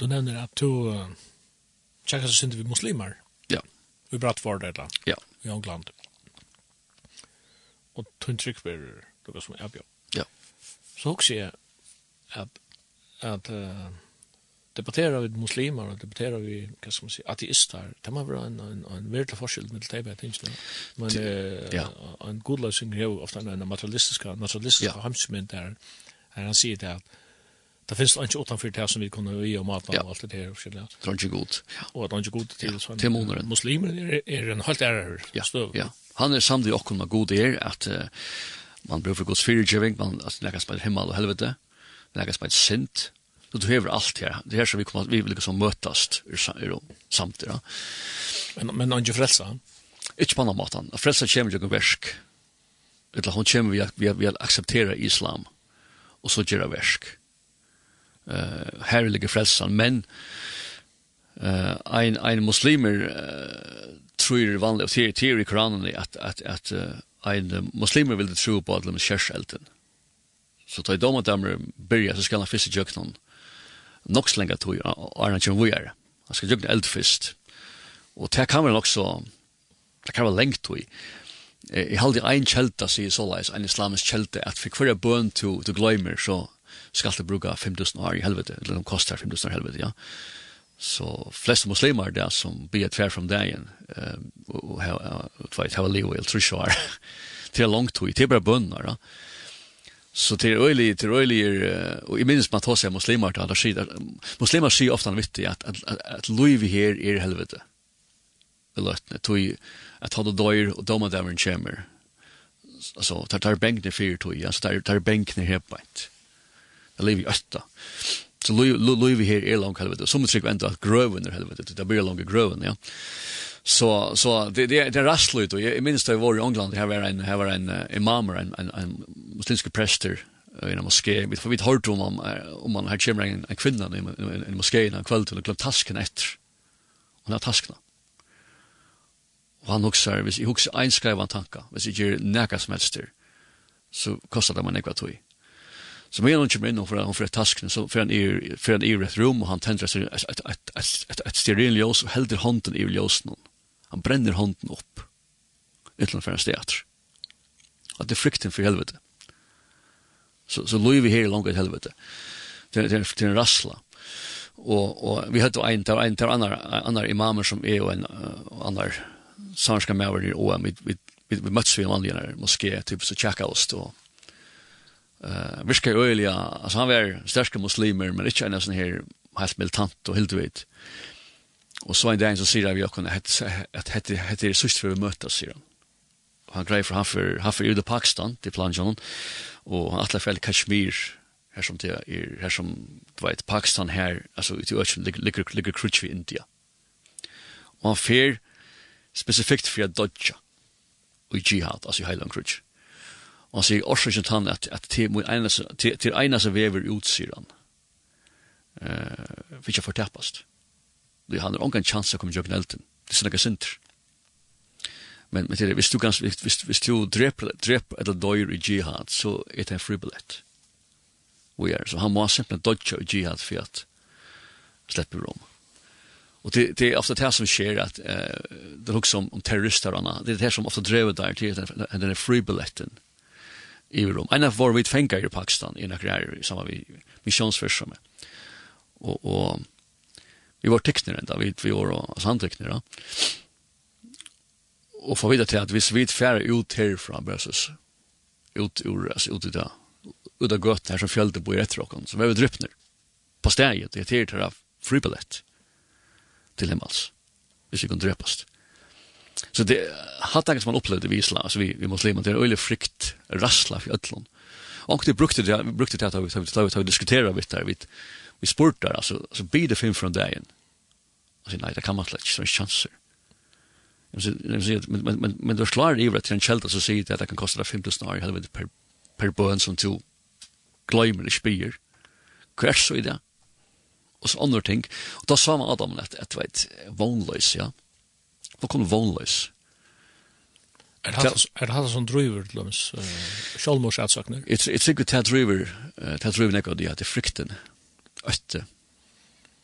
Du nämner att du checkar så synd vi muslimer. Ja. Vi bratt for det da. Ja. I England. Og tunn trykk för det var som jag bjöd. Ja. Så også är at, at uh, debatterer vi muslimer og debatterer vi hva skal man si, ateister. Det må være en en en virkelig forskjell med det jeg tenker. Men uh, ja. en god er jo ofte en materialistisk materialistisk ja. hamsmynd der. Her han sier det at det finns inte utanför det som vi kunde ge om mat och allt det här och. Det är inte gott. Och det är inte gott till ja, Till månaden. Muslimer är en helt error. Ja. Ja. Han är samtidigt också med god er att man behöver Guds fyrtjöving, man att på himmel och helvete. Lägga på sint. Så du hever allt här. Det här som vi kommer vi vill liksom mötas ur Ja. Men men han ju frelsa? Ikke på annen måte. Frelsa kommer ju gväsk. Eller hon kommer vi vi acceptera islam. Och så gör verk uh, herlige frelsan, men uh, ein, ein muslimer uh, tror vanlig, og det er i Koranen at, at, at uh, ein muslimer vil tro på at de kjærselten. Så ta i dom at de byrja, så skal han fyrst i jøknan nok så lenge tog, og er han vi er. Han skal jøkna eld fyrst. Og det kan være nok så, det kan være lengt tog. Jeg halde ein kjelta, sier såleis, ein islamisk kjelta, at for hver bøn to, to gløymer, så skal du bruka 5000 år i helvete, eller de kostar 5000 år i helvete, ja. Så flest muslimer där som blir tvär från dagen eh och ha tvåt ha leo eller tre år. Det är långt tid, det är bara. Så til är öjligt, det är i minnes man tar sig muslimer till alla sidor. Muslimer säger ofta vittig att, att, att, at liv här er helvete. Det løtne, tog att ha døyr og doma dæveren kommer. altså, tar tar bänkne fyrir tog, altså, tar, tar bänkne her på Jeg lever i øtta. Så lever her er langt helvete. Som trygg enda at grøven er helvete. Det blir langt grøven, ja. Så, så det, det, det er rastlut. och jag minns da jeg var i England, här var en, här var en uh, imamer, en, en, en muslimsk präster i en moské. Vi får vidt hørt om om, om man her kommer en, en kvinna i en moské en kväll till klubb tasken efter och när taskna. och han också hvis i hooks en skriva tanka, hvis jeg ger näka semester så kostar det meg nekva tog. Så men hon kommer in för hon för tasken så för en er för en er ett rum och han tänder sig ett ett ett ett stearinljus och håller handen i ljusen. Han bränner handen upp. Utan för en teater. Att det frukten för helvete. Så så lov vi här långt i helvete. Det det det rassla. Och och vi hade en där en där andra andra imamer som är och en annan sanska mäver i OM vi vi vi möts vi i en annan moské typ så checka oss då uh, virka øyelig, altså han var største muslimer, men ikke en sånn her helt militant og helt vet. Og så en dag så sier vi okkur at hette er sørst for vi møtes, sier han. Og han greier for han for, han for Jude Pakistan, til Planjon, og han atler for Kashmir, her som det er, her som, du vet, Pakistan her, altså ut i Øtjen, ligger, ligger krutsk i India. Og han fer spesifikt for jeg dodja, og i jihad, altså i heiland krutsk. Og han sier også ikke han at, at til eneste vever ut, sier han. Uh, for ikke fortepast. Det han har ingen chans å komme til å elden. Det er ikke synder. Men, men det, hvis du, kan, hvis, hvis hvis du dreper, dreper eller døyer i jihad, så er det en fribillett. Og er, så han må simpelthen dodge i jihad for at slipper rom. Og det det er ofte det som skjer at uh, det er också om, om terrorister och annat. Det er det som ofte drever der til den den free billetten i rum. En av våre vi fänga i Pakistan i några her, i samband med missionsversamma. Og, och vi var tecknare enda, vi, vi var sandtecknare. Och får til at hvis vi svitt ut herfra, Bösus. Ut ur, altså ut i det. Ut av gøtt her som följde på i rättråkan. Så vi var dryppner på steget. Det er til å här fribillett til himmels. Hvis vi kan dräpast. Mm Så det har jag som man upplevde i Island, alltså vi, vi muslimer, det är öjlig frykt rassla för ödlån. Och det brukte det, brukte det att vi har diskuterat vitt där, vi, vi spurtar, alltså, alltså be det film från dagen? Alltså nej, det kan man släcka, så som chanser. Men, men, men, men då slår det över till en kälta så säger det att det kan kosta 50 snar i helvete per, per bön som tog glömmer i spyr. Hva så i det? och så andra ting. och då sa man Adam att at, vet at, ja at, fullkomne vånløs. Er det han som driver til hans sjálfmors atsakne? Jeg tror ikke det driver, det driver nekka det, det er frykten, øtte.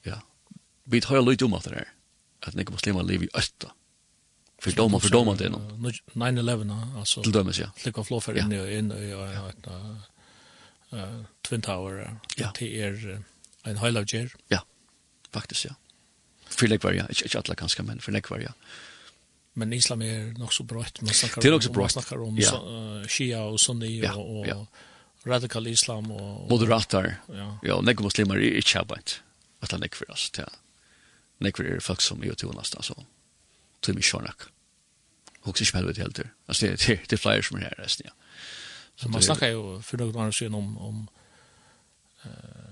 Ja. Vi tar jo løyt om at det er, at nekka muslimer lever i øtte. För dom för dom det 9/11 altså. Til dömes ja. of flåfär in i in i ett eh Twin Tower. Ja. Det er en highlight Ja. Faktisk ja för lekvarja, inte, inte alla kanske, men för lekvarja. Men islam är nog så brött, man snackar, det är också brött. snackar om ja. shia och sunni ja, och, ja. radikal islam. Och, Moderater, ja, ja och muslimer är inte arbetet. Att han nekvar oss, ja. Nekvar är folk som är till nästan så. Till mig sjörnak. Och så smäller det helt ur. Alltså det, det, det flyger som här resten, ja. Så man snackar ju för några år sedan om, om,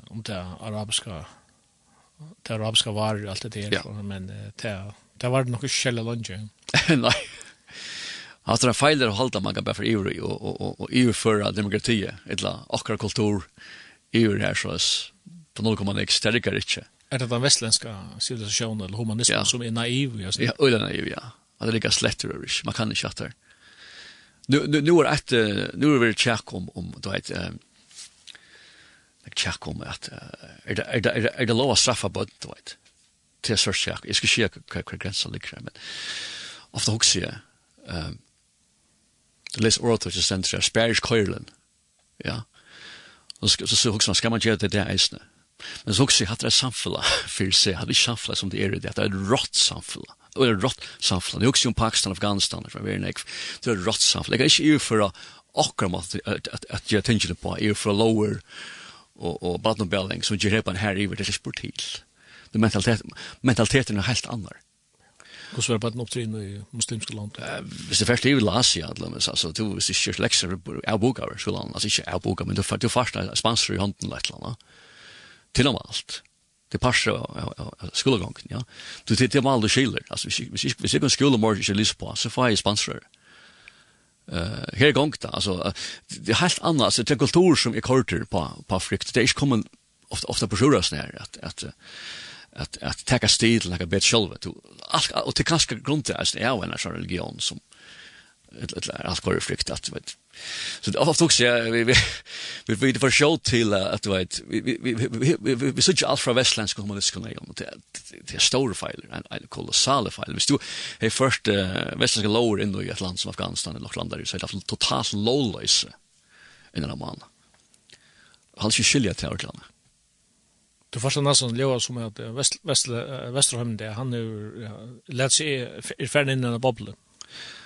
om det arabiska det arabiska varor och allt det där. Ja. Men det, det var nog källa lunge. Nej. Alltså det fejlar att hålla man bara för EU och, och, och, och EU för demokrati, eller akra kultur, EU här så på något kommer det exterikare inte. Är det den västländska civilisationen eller humanismen ja. som är naiv? Jag ja, öjla naiv, ja. Att det ligger slätt över Man kan inte chatta. Nu, nu, nu är det nu är det tjack om, om då vet, Tjekk om at er det, er det, er det, er det lov å straffe bøtten, du vet? Til jeg sørst tjekk. Jeg skal ikke hva, hva grensen ligger her, men ofte hokser jeg. Um, det leser året til senteret, Spærisk Køylen. Ja. Så, så, så, så hokser man, skal man gjøre det der eisene? Men så hokser jeg, at det er samfunnet for å se, at det er samfunnet som det er i det. at Det er et rått samfunnet. Det er et rått samfunnet. Det er også om Pakistan, Afghanistan, det er et rått samfunnet. Jeg er ikke i for å akkurat at jeg tenker på, jeg er for lower og, og badnobelling som gjør repan her i det er spurt til. Det mentalitet mentaliteten er helt annar. Hvordan var baden opptrinn i muslimske land? Hvis det første i Asia, altså, du, hvis det ikke er lekser av boka over skolen, altså ikke av boka, men du, du farsta spanser i hånden eller et eller annet, til og med alt. Det passer av skolegangen, ja. Du, det det er mal du skiler, altså, hvis jeg kan skolemorgen ikke lyst på, så får jeg spanser Uh, her gongt da, altså, det er helt annet, altså, det er kultur som er korter på, på frykt, det er ikke kommet ofte, ofte på sjura sånn her, at, at, at, at teka stil, teka bet sjolve, alt, og til kanskje grunn til, altså, er en sånn religion som, allt kvar frykt att vet. Så det ofta också vi vi vi vi för show till att vet vi vi vi vi så ju allt från västlands kommer det skulle ju det det är stora filer en en kolossala fil. Vi stod hey first västländska lower in the ett land Afghanistan eller landar ju så det är totalt lowless in den man. Han skulle skilja till Irland. Du första nästan leva som att väst väst västerhamn där han nu läts är färd in i en.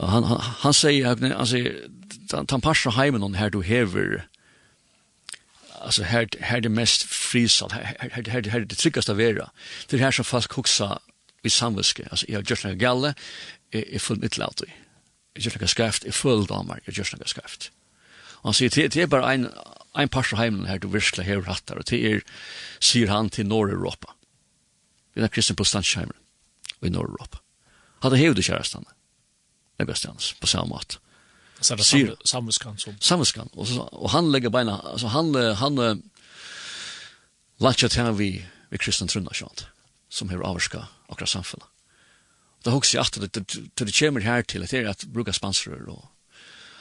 han, han, han säger, han säger, han säger, han passar heimen här du hever, alltså här, här det mest frisat, här, här, här, det tryggaste att vara. Det här som fast koksa i samviske, alltså jag görs några galle, är, är fullt mitt laut i. Jag görs några skraft, är fullt damar, jag görs några skraft. Han säger, det är bara en, en passar heimen här du virkelig hever rattar, och det är, syr han till norra Europa. Det är kristen på Stansheimer i norra Europa. Han hade hevde kärastan en bestjans på samma mått. Så det är samvetskan som... Samvetskan. Och, och han lägger beina, alltså han, han uh, latchat här vid, vid kristen trunna sånt som har avvarska akkurat samfunnet. Det har också att det, det, det kommer här till att det är att bruka sponsorer och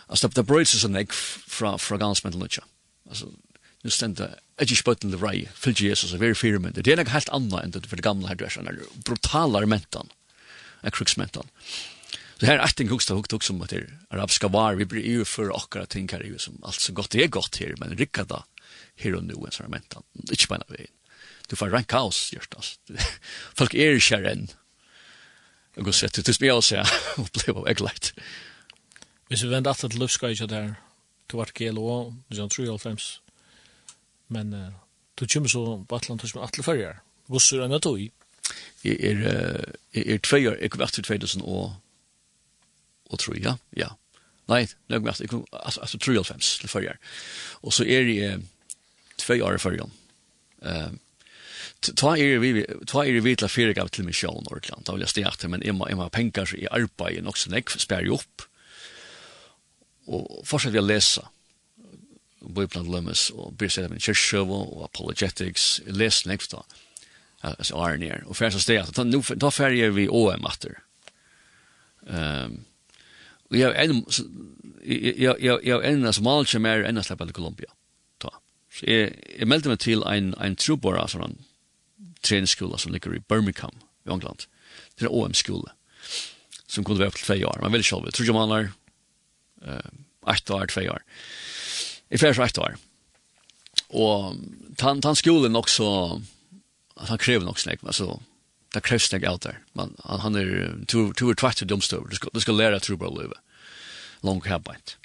alltså det bröts sig en ägg från, från gansmänten lutja. Alltså nu ständer jag spot spöten det rej, fyllt Jesus och very firmen. Det är något helt annat än det för det gamla här drösen, brutala mentan, en kruksmentan. Mm Så här är det en hugsta hukt också om att det arabiska var. Vi blir ju för akkurat tänker ju som allt så gott det är gott här. Men rycka då här och nu ens har mentan. Inte på vägen. Du får rank kaos just alltså. Folk är kärren. Jag går sett det spelar så och blev av ägligt. Hvis vi vänder att luska ju där. Du vart GLO, det Truel 3,5. Men du kommer så på Atlantis med alla färger. Gossur ända då i. Er, er, er, er, er, er, er, er, er, er, og tror ja, ja. Nei, nok mest, jeg kunne, altså, altså 93 til førre. Og så er det eh, tve år i førre. Eh, ta er vi, ta er vi til fire gav til misjon, Norrland, da vil jeg steg men jeg må, jeg må ha penger i arbeid, nok som jeg spør opp. Og fortsatt vi jeg lese, Bibelen Lømmes, og blir sett av min kyrkjøv, og apologetics, les lengt da, altså Arne her, og færre som steg nu ta ferger vi OM atter. Um, Og jeg er en, jeg, jeg, jeg er en som alt som er enn av sleppet i Kolumbia. Ta. Så jeg, jeg meldte meg til en, en trobora, sånn en treningsskola som ligger i Birmingham i England. Det er OM-skole, som kunne være opp til tve år. Man vil selv, tror jeg man er uh, ett år, tve år. I flere for ett år. Og tan, tan skolen også, han krever nok snakk, altså det krever snakk out der. Man, han, han er to tur tvart til domstover, du skal, du skal lære trobora livet langt herbeint.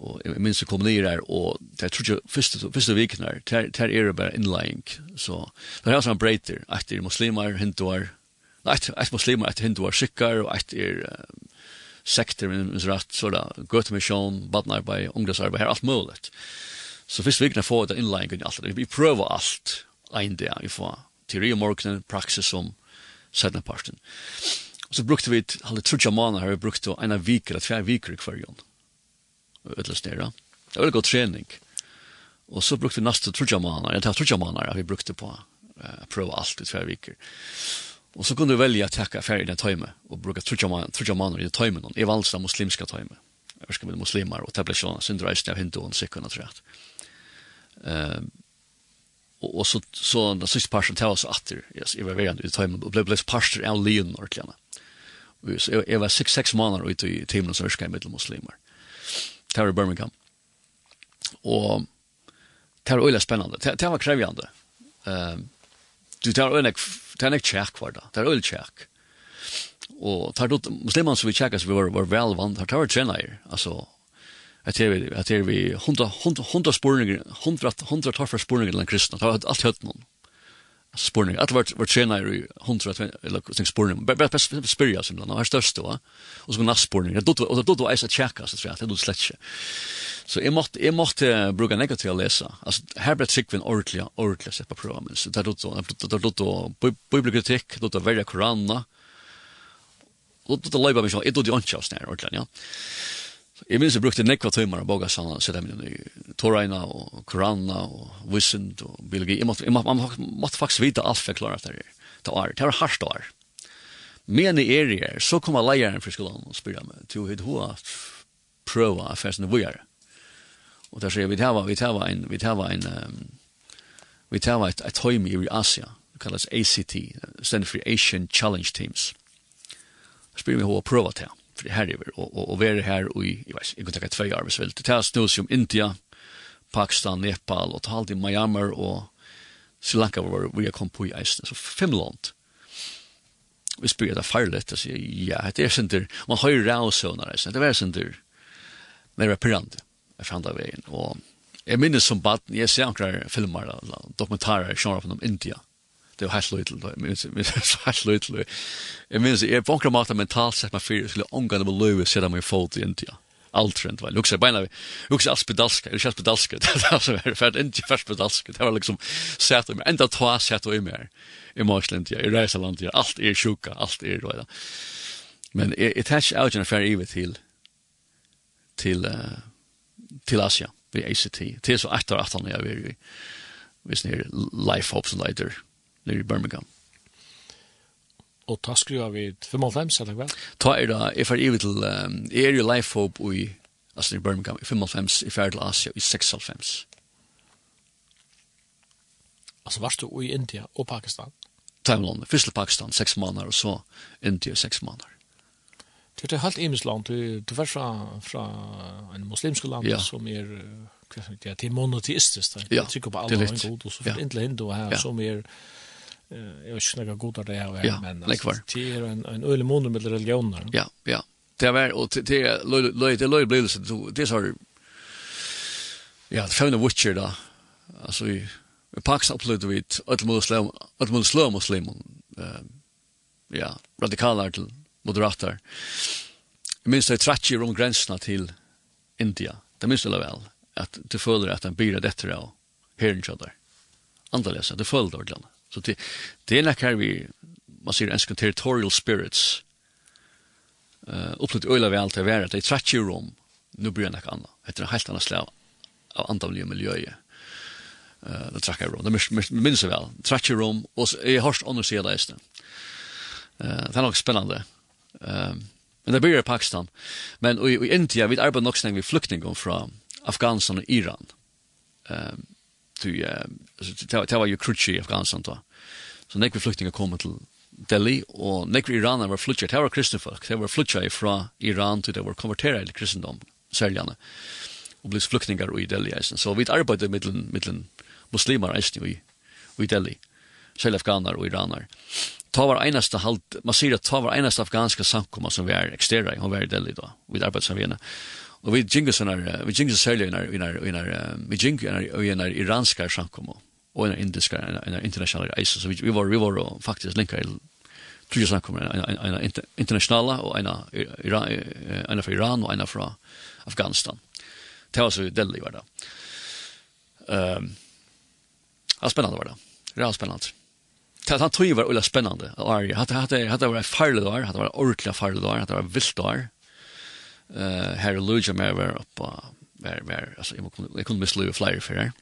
Og jeg minns jeg kom ned her, og jeg tror ikke første, første viken her, der, der er det bare innlæring. Så det er altså en breiter, etter muslimer, hinduar, nei, etter muslimer, etter hinduar, sikkar, og etter um, sekter, minns rett, så da, gøtemisjon, badnarbeid, ungdomsarbeid, her er alt mulig. Så første viken her få det innlæring i alt. Vi prøver alt, en dag, vi får teori om morgenen, praksis om sedneparten. Så Og så brukte vi et trutja måneder har vi brukte en av viker, et fjerde viker i kvarjon. Utløs nere. Det var en god trening. Og så brukte vi neste trutja måneder, en tar trutja måneder vi brukte på å prøve alt i fjerde viker. Og så kunne vi velge å takke affærer i den tøyme, og bruke trutja måneder i den tøyme, og i valgsta muslimska tøyme. Jeg skal med muslimer, og det ble sånn, syndreisning av hinduene, sikkerne, tror jeg. Um, og, og så, så den siste parten til oss atter, yes, jeg var verand i tøymen, og ble, ble parter av lyen, ordentlig. Jeg var 6-6 måneder ute i timen hos Ørskei middelmuslimer. Det var i Birmingham. Og det var øyelig spennende. Det var krevjande. Du det var øyelig, det var nek tjekk var da. Det var øyelig tjekk. Og det var muslimene som vi tjekket, så vi var, var vel vant, det var tjeneier. Altså, at det er vi, at det er vi, hundra, hundra, hundra spurninger, hundra, hundra tarfer spurninger til den kristne. Det var alt høyt noen spurning. Att vart vart tjänar i 100 eller sån spurning. Bäst bäst spyrja som den här störst då. Och så nästa spurning. Det då då då är så checka så tror jag det då släcker. Så jag måste jag måste bruka negativt att läsa. Alltså här blir trick vem ordliga ordliga sätt på programmen. Så det då då då då bibliotek då då välja korana. Och då då lägger mig så. inte då det anchas när ordligen ja. Jeg minns jeg brukte nekva tøymar av boga sanna, jeg minn i Toraina og Korana og Vissend og Biologi. Jeg måtte, jeg måtte, måtte faktisk vite alt for jeg klarer etter det. Det var, det var harsht år. Men i er her, så kom jeg leieren fra skolan og spyrja meg til å hitt hoa prøva affærsene er. Og der sier vi tava, vi tava en, vi tava en, vi tava et, et høymi i Asia, det kallas ACT, stendet for Asian Challenge Teams. Spyrir vi hoa prøva til herriver och och, och vara här i jag vet inte jag kan ta två arbetsfält till Tasnosium India Pakistan Nepal och tal i Myanmar och Sri Lanka var vi kom på i så fem land. Vi spyr det farligt att säga ja det är sånt där man har ju rausönar så det var sånt där men det var pirrande jag fann det vägen och jag minns som barn jag ser några filmer dokumentarer från India det var helt lite då men jeg minns, helt løytel. Jeg minns, jeg på enkla måte mentalt sett meg fyrir, skulle omgående med Louis sida min fot i India. Alt rent vel. Lukse beina vi. Lukse alls pedalska. Er ikke pedalska. Det var som er fært India først pedalska. Det var liksom sett i ända två sett och mer I Marsland, i Rysland ja allt är sjuka, alt er røyda. Men it jeg tar ikke avgjørende færre ivet till til till Asia, vi ACT. till så efter att han er vi vi snir life hopes and later nere i Birmingham. Og ta skriva vi 55, eller hva? Ta er da, jeg fer ivet til, um, jeg er jo life hope i, altså i Birmingham, i 55, jeg fer til Asia i 96. Altså varst du i India og Pakistan? Ta i London, først til Pakistan, 6 måneder, og så India 6 måneder. Det er helt imens land, du, du var fra, fra en muslimsk land ja. som er ja, det er monoteistisk, det er sikkert på alle en god, og så ja. inntil hindu her, ja. som er jag vet inte goda det här ja, men alltså det är en en öle månad med religioner. Ja, ja. Det är och det är löj det löj blir så det så Ja, det fanns en Witcher då. Alltså vi vi i Pax upload vi ett muslim, ett muslim muslim. Ehm ja, radikaler till moderater. Jag minns det tratcher runt gränserna till India. Det minns jag väl att du följer att den blir detta och hör inte där. Antagligen så det följer ordentligt. Så det, det er nok her vi, man sier enskene territorial spirits, uh, opplevd øyla vi alt er vera, det er trett i rom, nu bryr jeg nok anna, etter en helt annan slag av andavlige miljøet. Uh, det trakk jeg rom, det minns jeg vel, trett i rom, og jeg har stått andre sida leiste. Uh, det er nok spennende. Um, men det bryr i Pakistan. Men i, i India, vi arbeid nok snakk vi flyktninger fra Afghanistan og Iran. Um, till alltså till var ju krutchi i Afghanistan då. Så nekve flyktingar kom til Delhi, og vi Iran var flytja, det var kristne folk, det var flytja fra Iran till det var konverterade till kristendom, særligane, og blivs flyktingar i Delhi eisen. Så vi arbeidde mittlen, mittlen muslimar eisen i, i Delhi, særlig afghaner og iraner. Ta var einaste halt, man sier at ta var einaste afghanska samkomma som vi er ekstera i, hon var i Delhi da, vi arbeidde som vi er. Og vi jingas när vi jingas säljer när vi när när vi jingas när vi när iranska shankomo och när indiska när internationella reise, så vi var vi var faktiskt länkar tror jag snackar en en internationella och en Iran en från Iran och en från Afghanistan. Det var så Delhi var det. Ehm Ja, spännande var det. var spännande. Det han tog var ulla spännande. Ja, hade hade hade var farligt var, hade var ordentligt farligt var, hade var vilt var eh här Luja mer var uppe var var alltså jag kunde jag kunde besluta flyger för det.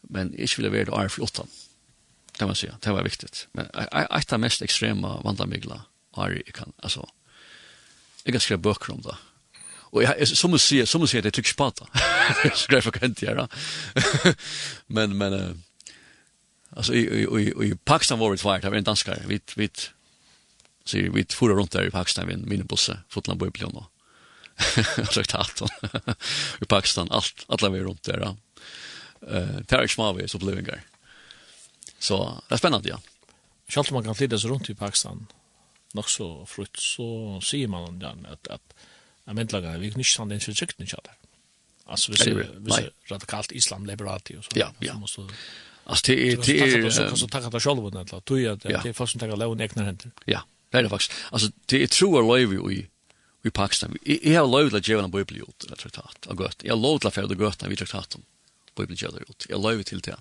Men jag ville vara där för åtta. Det var säga, det var viktigt. Men ett av mest extrema vandamigla. har jag kan alltså jag kan skriva böcker om det. Och jag som man se, som man se det tycks pata. Skriva kan inte göra. Men men alltså i i i Pakistan var det svårt, det var en danskare. Vi vi så vi tvåra runt där i Pakistan med min busse, fotland på Plano. traktaten i Pakistan, allt, alla vi runt där. eh Uh, det här så smavis upplevelser. Så det är spännande, ja. Selv om man kan lida seg rundt i Pakistan, nok så frutt, så sier man den at, at jeg mente lager, vi kan ikke sande inn for trygten ikke der. Altså, hvis det er radikalt islam liberalt og så. Ja, ja. Så Alltså det är det är så så tackar det själva när Tog tror jag det är folk som tar lån egna händer. Ja, det är det faktiskt. Alltså det är tror jag lever i i Pakistan. Jeg har lov til å gjøre en bøybel ut, eller traktat, av gøtt. Jeg har lov til å fjerde gøtt når vi traktaten, bøybel gjør ut. Jeg har lov til det.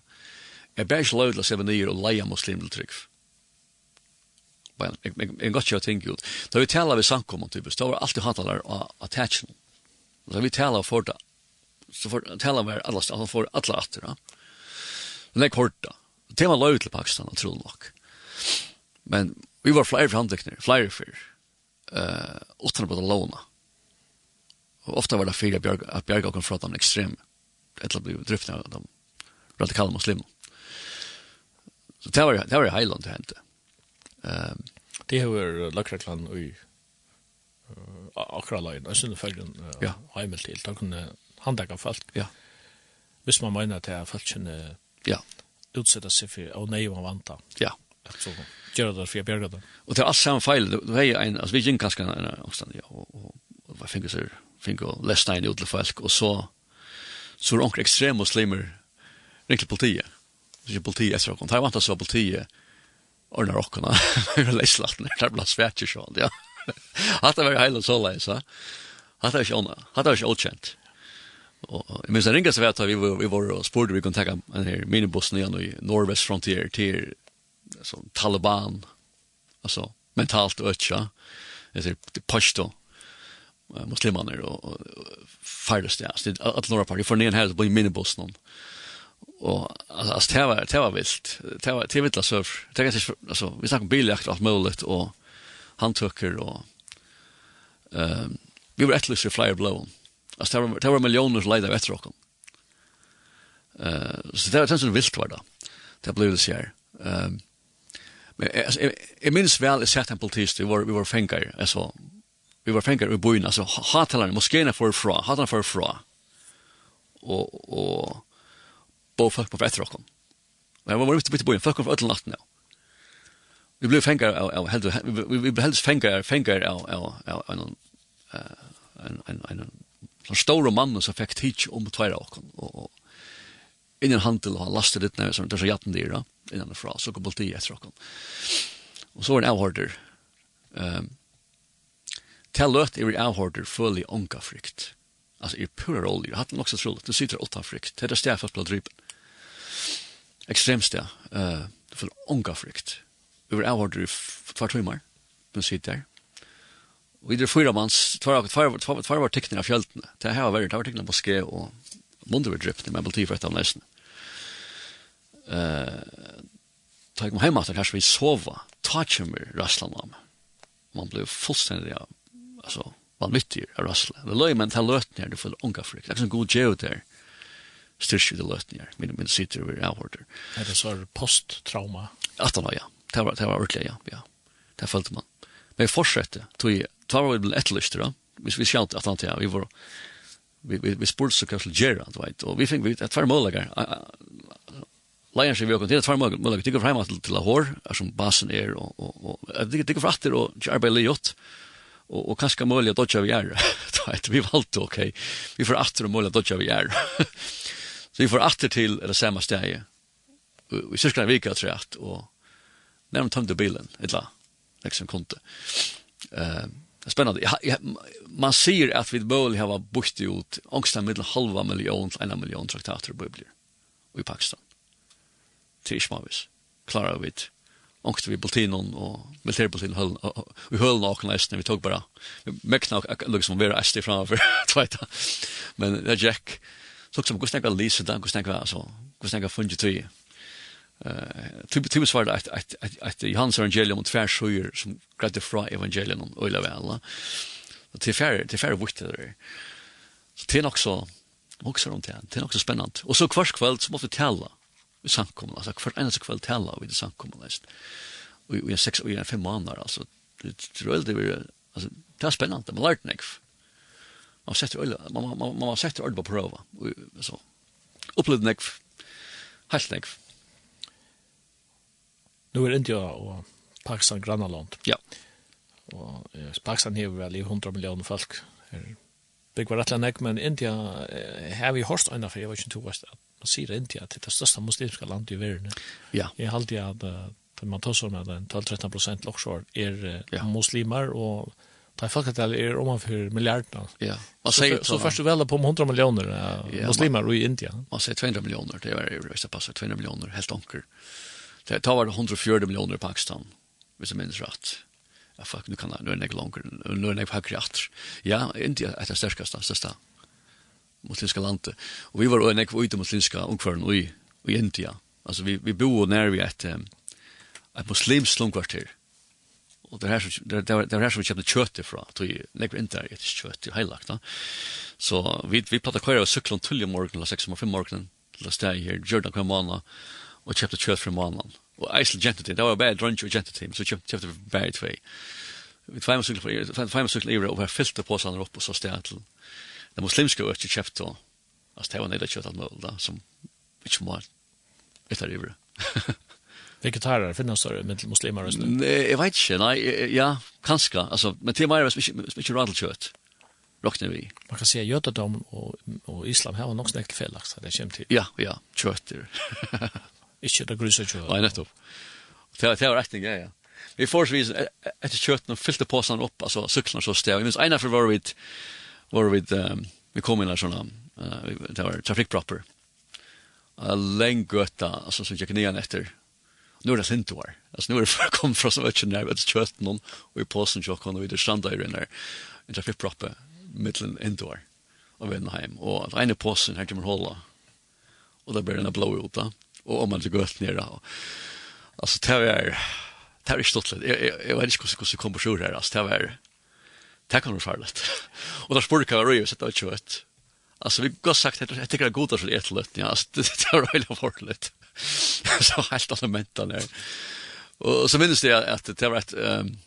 Jeg bør ikke lov til å se venner og leie muslim til trygg. Men jeg kan godt gjøre ting ut. Da vi taler ved samkommet, typisk, da var alltid der av attachen. Da vi taler for det, så får taler vi alle, steder, han får alle atter. Ja. Men jeg kort da. Det var lov til Pakistan, tror jeg nok. Men vi var flere framdekner, flere fyrer eh utan att låna. Och ofta var det fyra björg att björg kom från dem extrem eller blev driftna av dem radikala muslimer. Så det var det var Highland det hände. Ehm det har Lakrakland i akkurat lejen, altså følgen ja. heimel til, da kunne handdaga folk. Ja. Hvis man mener at det er folk kunne ja. utsette seg for, og nei, man vant da. Ja. Så, göra det för bergat. Och det är alls samma fel. Det är en alltså vi gick kanske en omstånd ja och vad finns det finns det less nine utla folk och så så är det extrem muslimer riktigt politiet, det ju politi är så kon. Det var inte så politi och när det kan jag läs latten där blir svärt ju så ja. Att det var hela så läsa. Att det är ju Att det är ju okänt. Och men så ringas vi att vi vi var och spårade vi kan ta en här minibussen igen i Norwest Frontier till som Taliban alltså mentalt öcha det är pashto muslimaner och färdas det att några parti för ner här blir minibuss någon och alltså det var det var vilt. Det var det vilt så det kanske altså vi snakker om biljakt og alt mulig, og handtucker og ehm vi var etterlyst i flyer blow altså det var det var millioner miljoner lejda etter oss Uh, så det var sån vilt var da, det ble det sier. här. Ehm Men alltså jag minns vel, att sätta en politist vi var vi var fengar, altså, vi var fengar i byn altså, hatalarna moskéerna for fra hatalarna for fra og, og, bo folk på Vätterrocken. Men vi var ute på byn folk från natten, ja. Vi blev fengar, av helt vi vi blev helst fengar, fengar av av av en en en en en stor man som fick teach om två år och innan handel och lastet litt när det er så jatten dyr då innan fra så går bulti etter och Og så en avhorder ehm tell lot every avhorder fully onka frukt alltså i pure roll hade nok så trolig, du sitter åtta frykt, det er där stäfas på dryp extremst där eh för onka frukt över i två timmar men sitter där Och i det fyra mans, två var teckningar av fjöltene. Det här var väldigt, det var teckningar på ske och mundur var drypt, men jag vill tifra ett av nästan eh, ta mig hemma till kanske vi sova, touch him rasslan om. Man blev fullständigt, ja, alltså, man nyttig av rasslan. Det löj men ta lötningar, det för unga flykt. Det är en god geo där styrkje det løtninger, min, min sitter over avhårder. Er det så posttrauma? At han var, ja. Det var, det var ordentlig, ja. ja. Det følte man. Men jeg fortsette, tog jeg, tog var vi etterlyst, da. Vi, vi skjønte at han til, vi var, vi, vi, vi spurte så hva til Gerard, vet, og vi fikk, vi, et tvær målager, Lions vi har kontinuerligt farmar men vi tycker framåt till Lahore som basen är och och jag det tycker fratter och arbetar lite och och kanske möjligt att dodge vi är. Det vi valt okej. Vi får åter och möjligt att dodge vi är. Så vi får åter till det samma ställe. Vi cirka en vecka tror jag och nämnt tömde bilen illa. Liksom kunde. Eh spännande. Man ser att vi bör ha bort ut ångsta med halva miljon till en miljon traktater bubblor i Pakistan til Ismavis. Klarar vi det. Ångst vi politinen og militærpolitinen vi hølen nok nesten, vi tog bara. Vi mekna liksom vera esti framfor, tveita. Men det Jack. Så som hvordan jeg lisa lise det, hvordan jeg kan, altså, hvordan jeg eh typ typ Typen svar det at Johans evangelium og tver søyer som gradde fra evangelium og øyla vel. Det er færre, det er færre det Så det er nok så, også rundt det, det är också spännande. Och så kvart kväll så måste vi tälla i samkommun, altså hver eneste kveld tala vi i samkommun, og i seks, og i fem måneder, altså, det tror jeg det blir, altså, det er spennende, man lærte nekv, man setter øyla, man, man, man setter øyla på prova. og så, opplevde nekv, helt nekv. Nu er India og Pakistan grannaland. Ja. Og Pakistan har vel i 100 millioner folk, er, bygg var rettelig nekv, men India, her vi hårst øyne, for jeg var ikke to at man sier India til det største muslimske landet i verden. Ja. Jeg halte at uh, man tar sånn at 12-13 prosent loksår er uh, ja. muslimer, og Ta folketal är om han för miljarderna. Ja. Man säger så, så först du väl på 100 miljoner uh, ja, muslimer man, i Indien. Man säger 200 miljoner, det är ju det passar 200 miljoner helt onker. Det tar var 140 miljoner i Pakistan. Hvis jag minns rätt. Ja, fuck, nu kan jag, nu är det långt, nu är det högre Ja, Indien är det största, största muslimska landet. Och vi var en ekv ute muslimska omkvarn i, i India. Alltså vi, vi bor när vi ett, ett muslimskt slumkvarter. Och det här som, det, det, det här som vi köpte kött ifrån. Att vi lägger inte där ett kött i heilagt. Så vi, vi plattade kvar av om tull i morgon, eller 6,5 morgonen. Till att stäga här, Jordan kom månaden. Och köpte kött från månaden. Och Eisel Gentity. det var bara drunch och Gentity. Så köpte, köpte vi bara två. Vi två cyklar, två cyklar i det och vi fyllde påsarna upp och så stäga till det muslimske økje kjøpt og altså det var nøyde kjøtt alt mulig da, som ikke må etter ivre. Vegetarer finnes det med muslimer og sånn? Jeg vet ikke, nei, ja, kanskje, altså, men til meg er det ikke radel kjøtt råkner vi. Man kan si at jødedom og, og islam her var nok snakket felaks, det kommer til. Ja, ja, kjøtter. ikke det gruset kjøtt. Nei, nettopp. Det var retning, ja, ja. Vi får så vis etter kjøtten og fylte påsene opp, altså syklene så sted. Jeg minns, ene for var vi var vi um, vi kom inn der sånn uh, det var trafikkpropper uh, lång gøtta altså som gikk nyan etter Nu er det sint var. altså nu er det kom fra så mycket nær det kört någon och i påsen jag og vi det stranda i den där en trafikproppe mitten indoor av en hem og det ene påsen här kommer hålla. og det blir den blå ut da og om man så går ner då. Alltså det er det er är stort. jeg vet inte hur det kommer sig her altså det er det kan du farligt. Och där spurkar jag röjer av kjøtt. Altså, vi har sagt jeg jag det er god så det är ett lätt. Ja, alltså, det är röjligt farligt. så helt alle mentene her. Og så minnes jag at det var et, Um,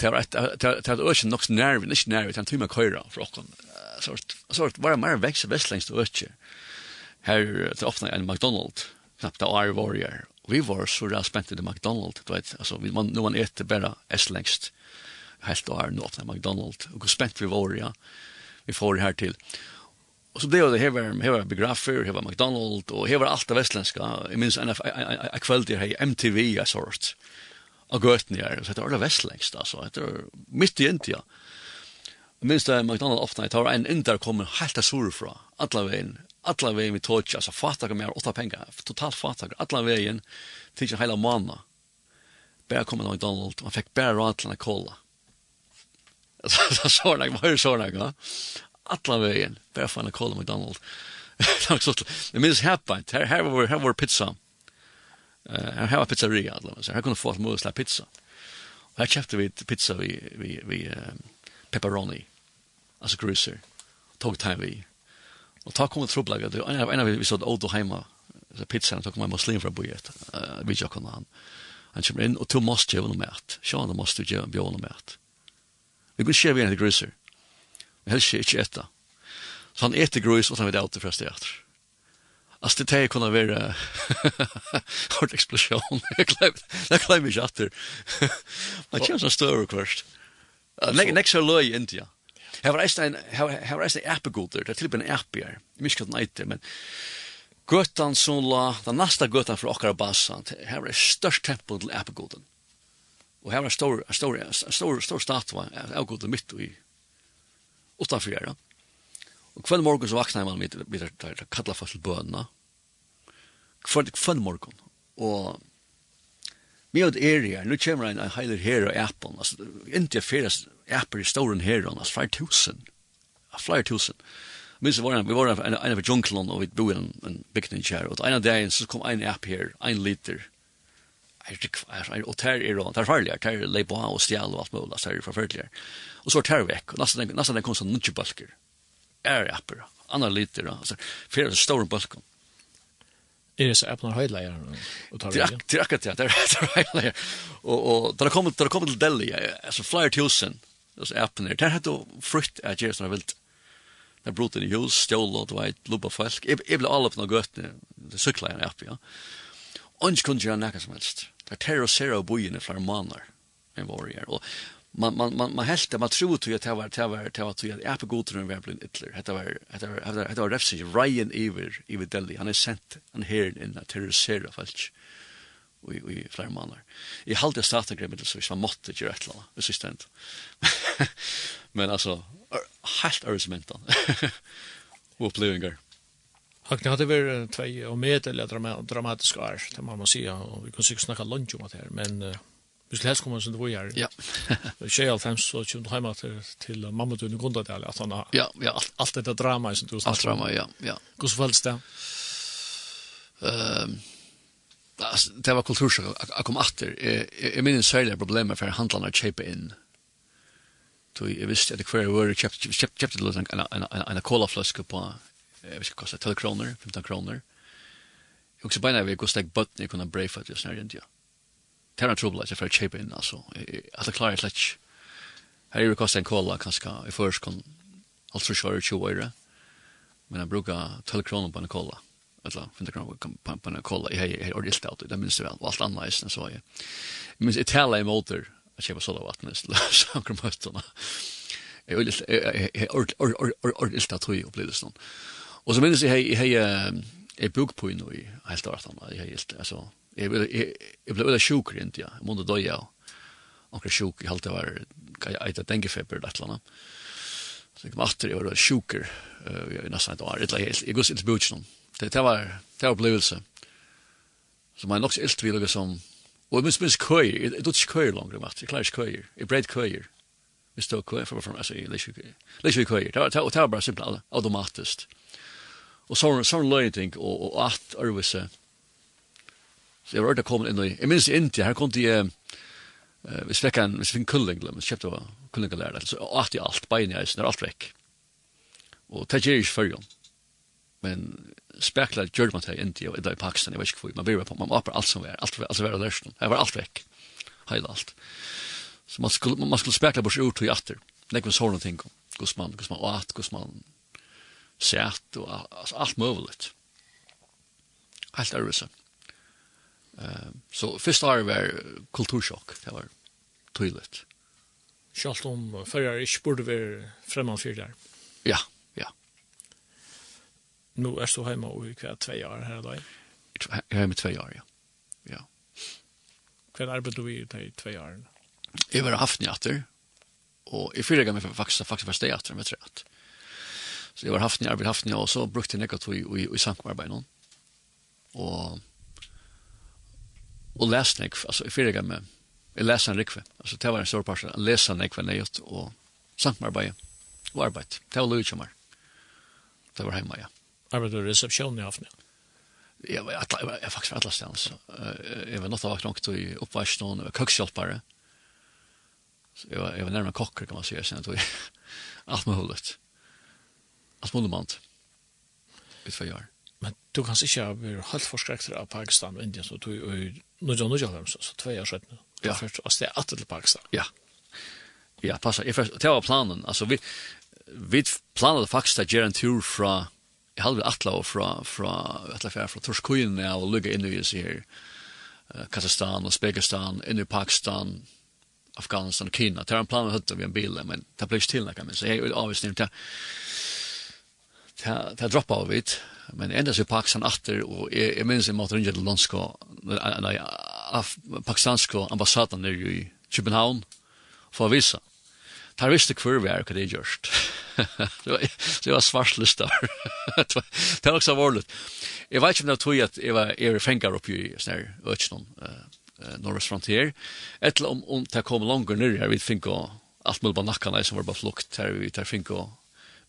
det var et, det var ösen nog nerv inte nerv utan tuma köra för och sort sort var det mer vekst västlängst og öche Her, till öppna en McDonald knapt där var warrior vi var så där spent i McDonald du vet altså, alltså man nu man äter bara är helt år nu McDonald McDonald's och spent vi var ja. Vi får här till. Og så blev det här var här var biografer, här var McDonald's och här var alt det västländska. Jeg minns en en kväll i här MTV jag sort. Och götten där så det var det västländska altså. Det var midt i India. Jeg minns det McDonald's ofta tar en inter kommer helt av sur fra. Alla vägen alla vägen vi tog altså fatta mer, åtta pengar totalt fatta alla vägen till hela månaden Bare kom till McDonald's och fick bara råd til att kolla Så så lag var så lag. Alla vägen. Bara fan att kolla McDonald's. Det minns happened. Här här var här var pizza. Eh här har pizzeria alltså. Så här kunde få att mösla pizza. Och här köpte vi pizza vi vi vi pepperoni. Alltså cruiser. Tog time vi. Och ta kom trubbla vi. En av vi så såg auto hemma. Så pizzan tog man muslim från bojet. Vi jag kunde han. Han kommer in och tog måste ju nog mat. Sjön måste ju björna mat. Vi kunne skje vi en etter Vi Helst ikke etter. Så han etter grus, og så vet alt det første etter. Altså, det er kunne være hård eksplosjon. Jeg glemmer ikke at det. Man kjenner sånn større kvart. Nekst er løy i India. Her var eisen en appegoder, det er tilbyggen appier. Jeg minns ikke at den eiter, men Götan som la, den nästa götan för okkar basan, här var det störst tempel till appegoden. Og her var en stor, en stor, en stor, stor statua, jeg gode midt i utanfor her. Og kvann morgon så vakna man mitt, mitt, mitt, kalla fast til bøna. Kvann, kvann morgon. Og med at er her, nu kommer en, en heiler her og appen, altså, inntil jeg fyrast apper i storen her, altså, flere tusen, flere tusen. Men så var det, vi var en, av junglen, og vi bo i en, en bygning her, og en av dagen så kom en app her, en liter, er og ter er og ter farliga, ter lei på og stjæl og alt mulig, ter er forferdelig. Og så ter vekk, og nesten, nesten den kom sånn nudge balker. Er apper, andre liter, altså, flere store balker. Er det så er på noen tar Det er akkurat det, det er høyleier. Og da det kommer til Delhi, altså flere tusen, alltså appen där. Där hade frukt att göra så vilt. Där bröt i hus, stål och det var lubba folk. Jag blev alla på något gött. Det cyklar jag upp, ja. Og ikke kunne gjøre noe som helst. Det terroriserer og bojene flere måneder enn våre gjør. Og man man man man helt man tror att det var det var det var att jag på god gott den väl ytler det var det var det var refsi Ryan Ever Ever Delhi. Han är sent han här in att terrorisera folk vi vi flera månader. I halt det starta greppet så vi måste göra ett lån assistent men alltså helt argumenten och upplevelser Hakna hade väl två och med eller dramatiska år, det man måste säga. Och vi kan sikkert snacka lunch om det här, men uh, vi skulle helst komma som det var här. Ja. Tjej av fem så kom du hemma till, till mamma du i grundadel, att han har ja, ja, allt, allt det där drama som du sa. Allt drama, ja. ja. Hur så följdes det? Um, det var kultursjok, jeg kom atter. Jeg minner særlig problemet for handlarna å kjøpe inn. Så jeg visste at hver var kjøpte en kolaflaske på eh, vi ska kosta 12 kronor, 15 kronor. Jag också bara när vi går steg bort ni kunna brave för just när inte jag. Det är trubbel att för att chepa in alltså. Att det klarar släck. Här är det kostar en kolla kanske i först kon alltså kör 20 euro. Men jag brukar 12 kronor på en kolla. Eller 15 kronor på på en kolla. Jag har ordentligt allt. Det minns det väl. Allt annat är så jag. minns, det talar i motor att köpa sådana vatten så kommer mötena. Jag är ordentligt ordentligt att tro upplevelsen. Og så minnes jeg, hej hej jeg bok på inn i helt åt andra jag helt alltså jeg, jeg ble veldig sjuk rent ja jag måste döja och jag sjuk jeg halte var jag inte tänker för på det landa så kom atter, jeg var sjuker nesten et år, jeg, jeg, jeg gus ikke bort noen. det det var det var opplevelse. så man också helt vill som och minns minns köj det tog köj längre vart jag klarar köj jag bred köj Vi står kvar för från alltså läs vi läs vi kvar. Det var det var bare simpelt automatiskt og så sånn sånn løyting og og at arvise. Så jeg var ordet kommet inn i, jeg minns i India, her kom de, uh, vi fikk en, vi fikk en kulling, vi kjøpte kulling og lærer, så at i alt, bein i eisen, er alt vekk. Og det gjør ikke før, men spekler gjør man til i India og i dag Pakistan, jeg vet ikke hvor, man blir på, man var alt som var, alt alt som var, alt var, alt var alt vekk, heil alt. Så man skulle, man skulle spekla bort ut og i atter, nekve sånne ting, gos man, gos man, og at, gos man, sett og altså, alt mulig. Helt ærvise. Uh, så første året var kultursjokk, det var tydelig. Kjalt om førre ikke burde være fremmedfyr der. Ja, ja. Nå er du hjemme og i hver tve år her i dag? Jeg er hjemme tve år, ja. ja. Hva arbeider du i de tve årene? Jeg var haften i atter, og i fyrre ganger faktisk faktisk var steg atter med treet. Så jag har haft en arbete haft en og så brukte jeg något i i, i samarbete noen. Og, og leste nek altså i förra med jeg leste en rikve. altså det var en stor passion jeg leste nek vad jag og samarbete og arbeid, Det var lite mer. Det var hemma ja. Arbeid och resepsjon i aften. Jeg var jeg var jeg var faktisk faktiskt alla ställen så. jeg var nått av långt i uppvarsnon och kökshjälpare. Så jeg var jeg var nærmere kokker, kan man si, jeg att allt möjligt. Alt mulig mann. Ut for jeg Men du kan ikke ha vært helt forskrekter av Pakistan og Indien, så du er i Nudja Nudja Høms, så tvei år siden. Ja. Først, og sted atter til Pakistan. Ja. Ja, passa. Jeg først, det var planen. Altså, vi, vi planade faktisk å gjøre en tur fra, jeg hadde atla og fra, fra, atla fra, fra Torskøyen og lugge inn i här her, Kazakstan, Uzbekistan, inn i Pakistan, Afghanistan og Kina. Det var en plan vi høtte vi en bil, men det ble ikke til, kan man si. Jeg er avvisning til ta droppa av vit men enda så Pakistan atter og jeg, jeg minns jeg måtte ringe til Lonsko nei, af, pakistansko ambassaden nere i København for å vise tar visste kvar vi er hva det er gjørst så jeg var svarslista det var også varlig jeg vet ikke om det tog at jeg var er fengar oppi i sånne økjennom uh, uh, Norris frontier etter om, om det kom langer nere her vi finko alt mulig på nakkene som var bare flukt her vi tar finko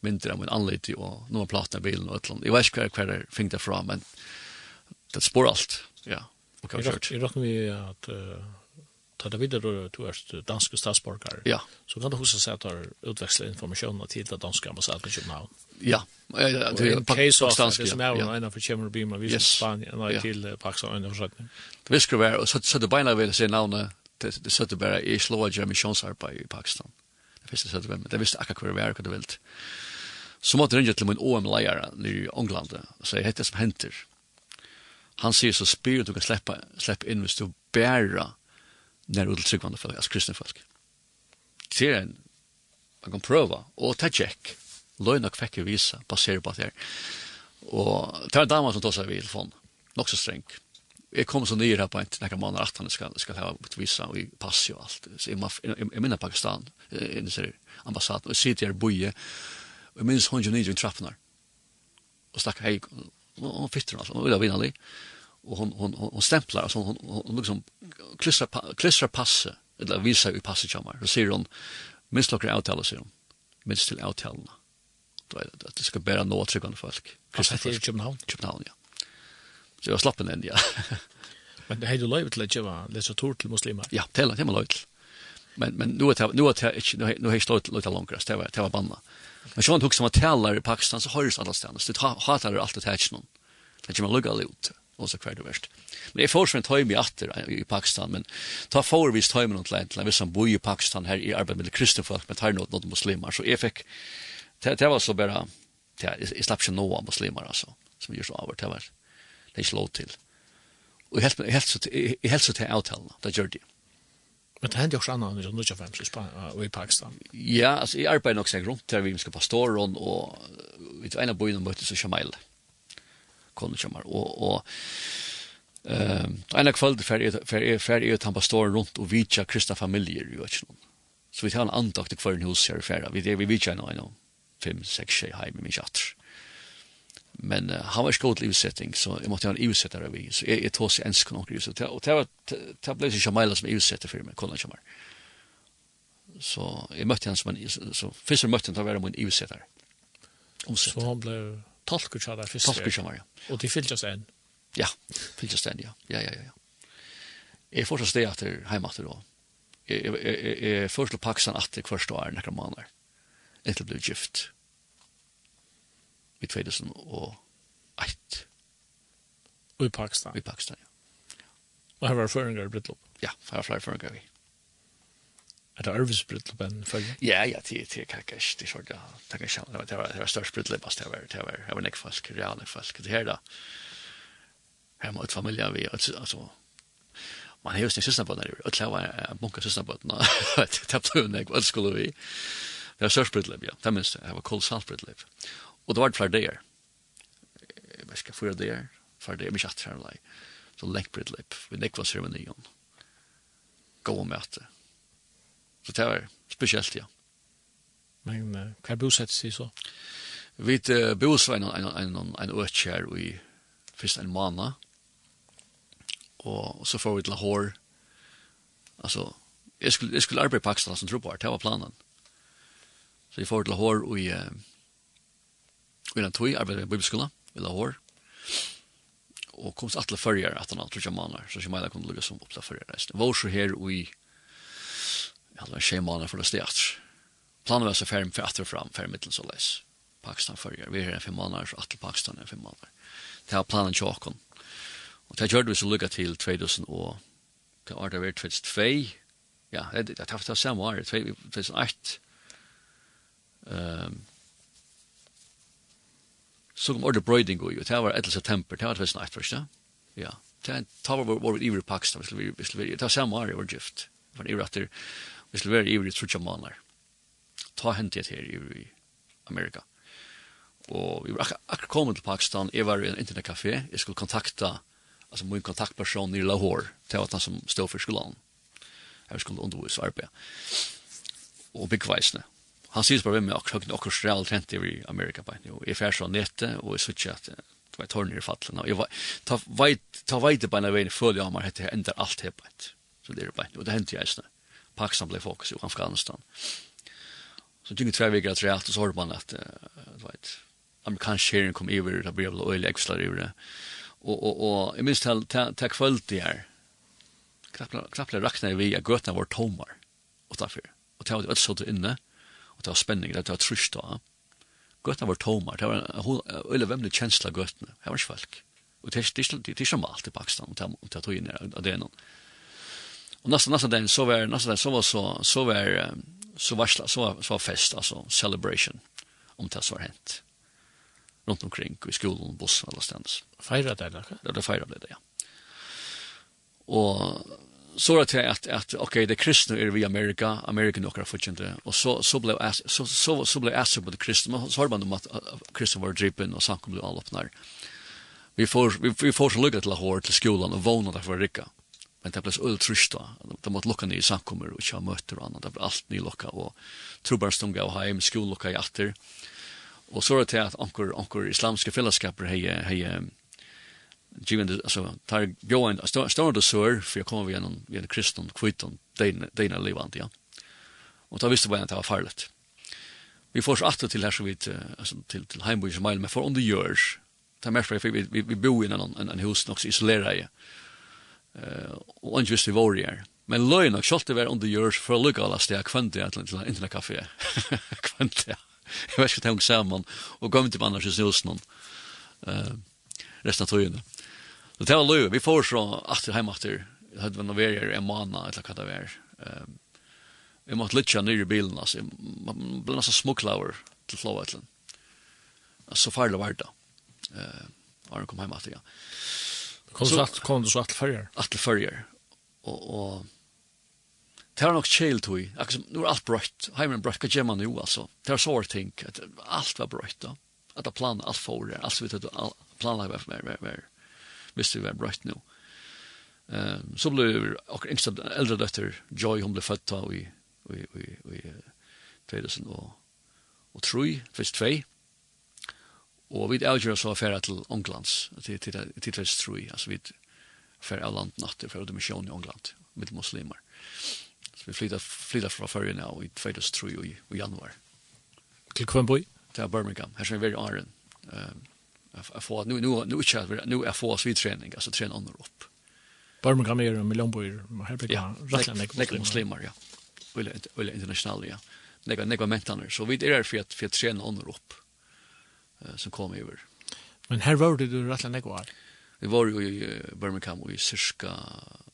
mindre av min anlite og noen platene i bilen og et eller annet. Jeg vet ikke hva jeg fikk det fra, men det spår alt. Ja, og hva jeg kjørt. Jeg råkner vi at uh, ta det videre du er danske statsborger, ja. så kan du huske seg at du har utvekslet informasjon til det danske ambassaden i København. Ja, det er of Det som er en av kjemmer og bimer, vi som Spanien, nei, til Pakistan, en av forsøkning. Det visker vi, og så det beina vil se navnet, det søtte bare, i slår av i Pakistan. Det visste søtte vi, men det visste akkurat hva det var, hva det vilt. Så måtte jeg ringe til min OM-leier i England og sier, hette som henter. Han sier så spyr du kan slippe, slippe inn hvis du bærer nær ut til tryggvande folk, altså kristne folk. Sier en, man kan prøve, og ta tjekk. løy nok fikk jeg vise, baserer på det her. Og det var en dame som tog seg i telefon, nok så streng. Jeg kom så nye her på en til nekker måneder at han skal, skal ha visa og i pass og alt. Så jeg, jeg, jeg minner Pakistan, jeg, jeg, ambassaden, og jeg sitter her boie, og minns hun jo nidre i trappene og stakk hei, og hun fytter altså, hun vil ha vinnelig og hon, hon, hon, hun stemplar, altså hon, hun, hun liksom klistrar, klistrar passe, eller visar i passet kjammer og sier hon, minst dere avtaler, sier hun minst til avtalene at det ska bära nå tryggande folk Kristina till København København, ja så jag slapp slappen enn, ja Men det hade du løyvet til å gjøre litteratur till muslimer? Ja, det har jeg løyvet men men nu är det nu är det inte nu har jag slått lite långt det var det var banna. Men sjón tok som att tällar i Pakistan så hörs alla ställen. Det hatar allt det här snön. Det kommer lugga ut och så kvar det värst. Men det är för sent hem i åter i Pakistan men ta förvis hem och land land som bor i Pakistan här i arbetet med kristna folk med här något muslimer så är fick det var så bara det slapp sig några muslimer alltså som gör så över det var det slår till. Och helt helt så helt så till avtalen. Det gör det. Men det händer också annat än Rundra och i Pakistan. Ja, alltså jag arbetar också runt där vi ska pastoren och vi tar ena bojen och möttes och Shamal. Kommer Shamal. Och, och Ehm, en kvöld för för för ut han pastor runt och vitja kristna familjer ju vet någon. Så vi tar en andakt i kvarn hus här i färra. Vi det vi vitja nu, nu. fem, 6 tjej, hem i min chatter men uh, han var ikke god til ivesetting, så jeg måtte ha en ivesetter av så jeg, jeg tog seg ensk noen ivesetter, og det var, det ble ikke Jamila som ivesetter for meg, kollan Jamar. Så jeg møtte han som en, så først møtte han til å være min ivesetter. Så han ble tolker Jamar først? Tolker Jamar, ja. Og de fylltes enn? Ja, fylltes enn, ja. Ja, ja, ja. Jeg fortsatt steg etter heimater da. Jeg, jeg, jeg, jeg, jeg foreslår Pakistan etter hver stå er nekker måneder, etter ble gift i 2001. Og i Pakistan? I Pakistan, ja. Og her var føringer i Brytlopp? Ja, her var flere føringer vi. Er det Arvis Brytlopp enn følge? Ja, ja, det er ikke ikke, det er sånn, det er ikke det var, det var størst Brytlopp, det var, det var, det var nek folk, real nek folk, det her da, her må et familie vi, altså, man har jo sin søsnabøtene, og det var bunke søsnabøtene, det er nek, hva skulle vi, det var størst Brytlopp, ja, det minst, det var kolosalt Brytlopp, Og det var flere dager. Jeg vet ikke, fyra dager, flere dager, mye atter her, så lengt på et løp, vi nekva seremonien. Gå og møte. Så det var spesielt, ja. Men hva er bosettet seg så? Vi uh, bosettet en, en, en, en en økjær i først en måned, og så får vi til hår, Altså, jeg skulle, jeg skulle arbeide i Pakistan som tror på det, det var planen. Så jeg får til hår i... Uh, Vi har tog arbeid i bibelskola, i la hår. Og kom til atle førjer at han alt trodde maner, så ikke kunne lukke som opp til førjer reisende. Vår så her og i, jeg hadde en tjej månader för det stedet. Planen var så färm för att fram, ferdig mittelen så läs. Pakistan førjer, vi är her fem månader så att Pakistan är fem månader. Det har planen tjåkon. Och det gjorde vi så lycka till 2000 og det var det vært 2002, ja, det har haft det samme året, 2008, um, så kom ordet brøyding og det var 11 september, det var 2008, først, ja. Ja, Det var vår vår iver i Pakistan, vi skulle vi det var samme år i vår gift. For iver at vi skulle være iver i trutja måneder. Ta hent det her i Amerika. Og vi var akkurat ak kommet til Pakistan, jeg var i en internettkafé, jeg skulle kontakta, altså min kontaktperson i Lahore, det var han som stod for skolan. Jeg skulle undervise arbeid. Og byggveisene han sier bare med meg akkurat akkurat real trent i Amerika på en. Jeg fær så nette, og jeg sier at det var tårner i fattelen. Og jeg ta veit på en av veien, føler jeg om at det ender alt her på en. Så det er på en. Og det hendte jeg sånn. Pakistan ble fokus i Afghanistan. Så tyngde tre veker at realt, og så hørte man at, du vet, amerikansk kjering kom iver, det ble vel øyelig eksler iver det. Og, og, og jeg minns til kvöld det her, knapplega rakna vi at gøtene var tomar, og derfor. Og til at vi ødelsått inne, og det var spenning, det var trusht da. Gøttene var tomar, det var en vemmelig kjensla av gøttene, det var ikke folk. Og det er ikke malt i Pakistan, og det tog inn av det noen. Og nesten, nesten den, så var, nesten den, så var, så, så var, så var så var, så var fest, altså celebration, om det som var hent. Rundt omkring, i skolen, bussen, alle stens. Feira det, eller? Det var det, ja. Og så att att att okej okay, det kristna är vi Amerika Amerika några fortjänte och så så blev så så så blev alltså på det kristna så har man de att kristna var drippen och sank blev all öppnar. Vi får vi, vi får så lugga till Lahore till skolan och våna där för Rika. Men det blev så ultrysta. De måste locka ner i samkommer och köra möter och annat. Det blev allt nylocka och trubbarstunga och hem, skollocka i atter. Och så är det att anker, anker islamska fällskaper hej, hej, given det alltså tar Johan står det så för jag kommer vi en vi en kristen kvitton den den levande ja. Och då visste vad det var farligt. Vi får så åter till här så vi alltså till till Heimburgs mile men för under years. Ta mer för vi vi, vi bor i en en hus också isolerade. Eh och inte visste var det. Men löjna och skolte var under years för look lucka alla steg kvante att till en internet kafé. ja Jag vet inte hur samman och kom inte på annars i snusen. Eh resten av tøyene. Så det var løy, vi får så atter heim atter, det hadde vi noverier en måned, eller hva det var. Um, jeg måtte lytja nyr i bilen, altså, Man ble nesten smuklaver til Flåvetlen. Så farlig var det da, uh, Arne kom heim etter, ja. Kom du så, kom du så atter førjer? Atter førjer. og, og Det var nok kjell tog, akkurat som, nå er alt brøtt, heimen brøtt, hva gjør man jo altså? Det var sår ting, alt var brøtt da, at det plan, alt for, alt vi tatt, planlagt var mer, mer, mer. var, hvis det var brøtt nå. Um, så ble akkurat yngste eldre døtter, Joy, hun ble født da i, i, i, i 2003, 2002. Og tvis tvei. Og vi avgjør så affæra til Ånglands, til, til, til 2003, altså vi affæra av landet natt, for landnatter fra misjon i Ångland, med muslimer. Så vi flyttet, flyttet fra førre nå i 2003 i, i januar. Til Kvønboi? Til Birmingham, her som er veldig åren. Um, jag får nu nu nu inte att nu är få oss träning alltså träna andra upp. Bara man kan en miljon bojer man här brukar rätta nek muslimer ja. Vill Eller eller internationella ja. Nega nega mentaner så vi är där för att för att träna andra upp Eh som kommer över. Men här var det du rätta nek var. Vi var ju i Birmingham och i cirka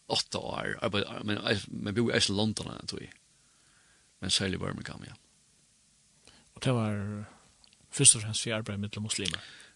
åtta år. Men men vi bo i London tror jag. Men så i Birmingham ja. Och det var först och främst för arbete med muslimer.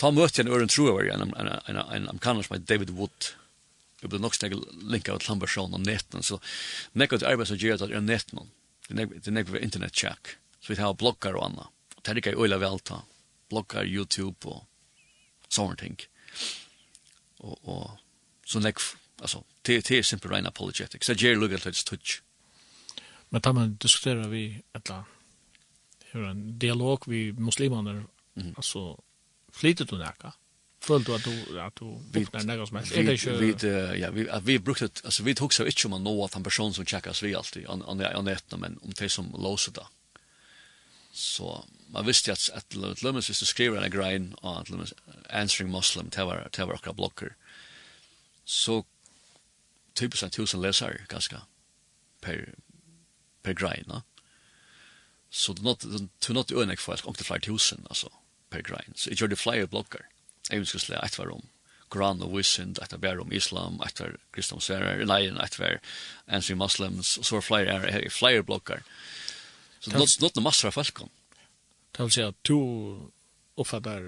ta møtte en øren tro over en, en, en, en amerikaner som heter David Wood. Jeg ble nok snakket linket av Lambertsson og netten, så nekket arbeid som gjør at det er netten. Det er nekket for internettjekk. Så vi tar blogger og annet. Det er ikke øyla vel ta. Blogger, YouTube og sånne ting. Og, og så nekket, altså, det, det er simpel rein apologetics. Det gjør lukket til et stutsk. Men da man diskuterer vi et eller annet, en dialog vi muslimer mm. altså, Flyter du näka? Følte du at du at du bukner näka som helst? Vi vi uh, ja vi vi brukte altså vi tok seg ikke om å nå at en person som tjekkas vi alltid an an an ett men om de som låser det. Så man visste att att Lumens visste skriva en grain on Lumens answering Muslim tower tower och blocker. Så typiskt att tusen läsare ganska per per grain, va? Så det not to not önek för att det flyr tusen alltså per grein. Så jeg gjør det flere blokker. Jeg vil skulle et var om Koran og Wissind, et var om Islam, et var kristansverer, nei, et var ansi muslims, og så var flere, er, flere blokker. Så det er noe masse av folk. Det vil si at to oppfatter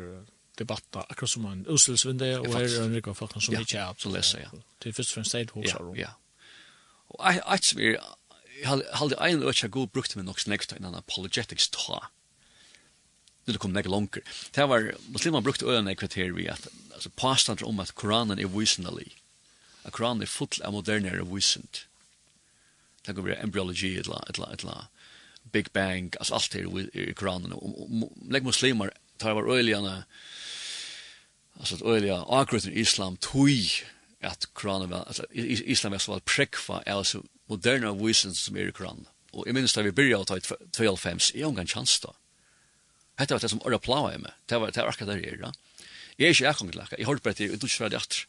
debatta akkurat som en utstilsvinde, og her er en rikon folk som ikke er. Så leser jeg. Det er først og fremst det hos her. Ja, ja. Og et som er, jeg hadde en øyne god brukt med nok snakket en apologetics ta, det kom nek longer. Det var muslimer brukt øyne i kvarter vi at altså, påstander om at Koranen er visenlig. At Koranen er full av modernere visent. Det kan være embryologi, et eller annet, Big Bang, altså allt är i Koranen. och lägg muslimer tar var øyne Alltså øyne akkurat i islam tui at Koranen var, altså islam var så prekva er altså moderne visent som är i Koranen. Och i minst da vi börjar å ta i 12-5, jeg en chans da. Hetta var det som orra plava med. Det var det var akkurat det er. Jeg er ikke jeg kommer til Jeg holder bare til å dusje det atter.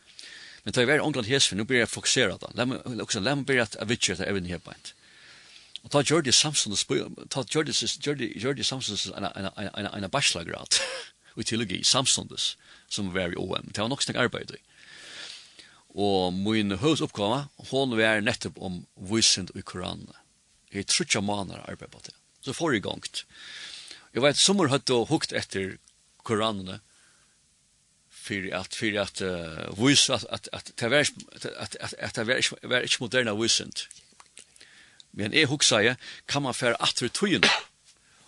Men jeg var England hes, for nå blir jeg fokusera da. La meg også, la meg bli at jeg vet at jeg er her på. Og ta Jordi Samson, ta Jordi, Jordi, Jordi Samson en en, en, en, bachelorgrad i teologi, samstundes, som var i OM. Det var nok snakk arbeid i. Og min høys oppgave, hun var nettopp om vysind i Koranen. Jeg tror ikke maner arbeid på det. Så får jeg gongt. Så Jeg vet, sommer høtt og hukt etter koranene, för att för att uh, vis att att att det var att att att det var var inte moderna visent. Men är hugsa jag kan man för att det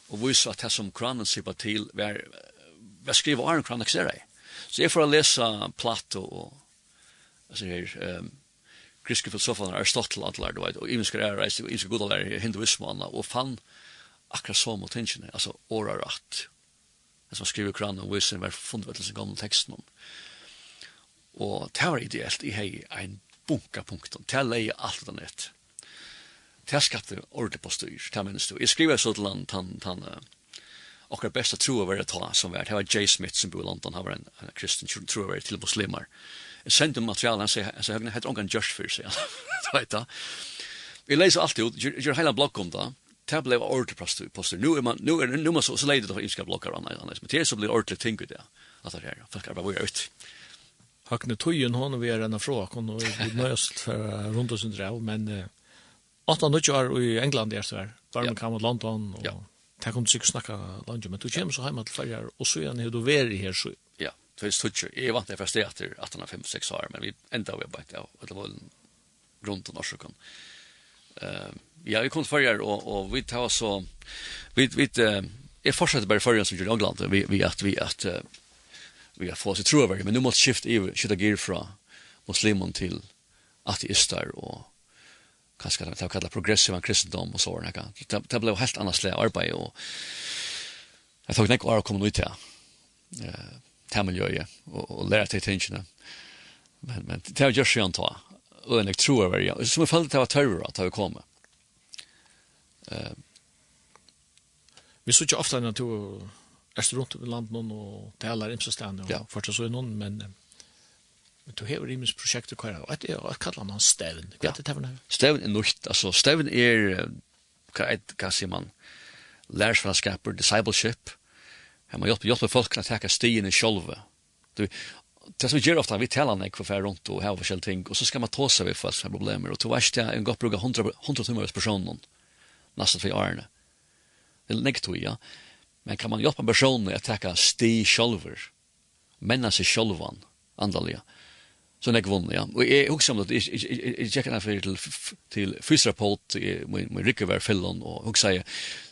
Og och at att det som kranen sig til till var vad skriver Aron Kranen säger det. Så jag får läsa Plato og altså her ehm Kristoffer Sofan Aristotle alla du vet og även ska reist og ska gå där hinduismen og fann akkurat så mot tingene, altså året rett. Det som skriver kranen og viser hver fundvettelse gamle teksten om. Og det var ideelt i hei en bunka punkten, det er leie alt det nett. Det er skatte ordentlig på styr, det minnes du. Jeg skriver så til han, han, han, akkurat bästa tro över det ta som var det var Jay Smith som bor i London han var en, en kristen tro över til muslimer. Jeg sendte material han säger så jag hade ingen just för sig. Så vet jag. Vi leser alltid ut, gjør hele blogg om det det blev ordentlig på pastor. Nu är man, nu är, nu man så, så lejde det inska blockar och annars. Men det så blir ordentligt ting ut det. Att det här, folk är bara börjar ut. Hakne tojen hon vi är en fråga hon och vi nöst för runt oss under men att han inte är i England där så här. Varm kan mot London och ja. där kommer sig snacka London men du kommer så hem att färja och så är han då vär här så. Ja, det är stutcher. Jag vant det första efter 1856 år men vi ända vi bara det var runt och norska. Ehm Ja, vi kom til førjer, og, og vi tar så... Vi, vi, uh, jeg fortsetter bare førjer som gjør i England, vi, vi at vi at uh, vi har fått tro over, men nu måtte skifta i skifta gir fra muslimen til ateister og och kanske det kalla kallat progressiva kristendom och sådana kan. Det, det blev helt annars lä arbete och jag tog nek år kommer ut här. Eh, tamiljöje och, och lära till attention. Men men det har just skönt ta. Och en tror över ja. Som jag fallet det var terror att ha kommit. Eh, vi såg ju ofta när du är runt i landet og taler imse stedene, och ja. fortsatt så i någon men men du har rimis projekt och kvar. det är vad kallar man stävn? Vad heter det? Stävn är något alltså stävn är vad kan se man lärs från skapar discipleship. Har man hjälpt hjälpt folk att ta stien i själva. Du det som gjør ofta vi talar när för för rundt og här forskjellige ting og så skal man ta sig vid fast problemer og til då värst er en gott brukar 100 100 timmar personen nästan för åren. Det är näkt ja. Men kan man hjälpa personer att ta sti själver. Männa sig självan andliga. Så näkt vunn ja. Och jag också om det jag checkar för till till fysioterapeut min med recover fillon och också säger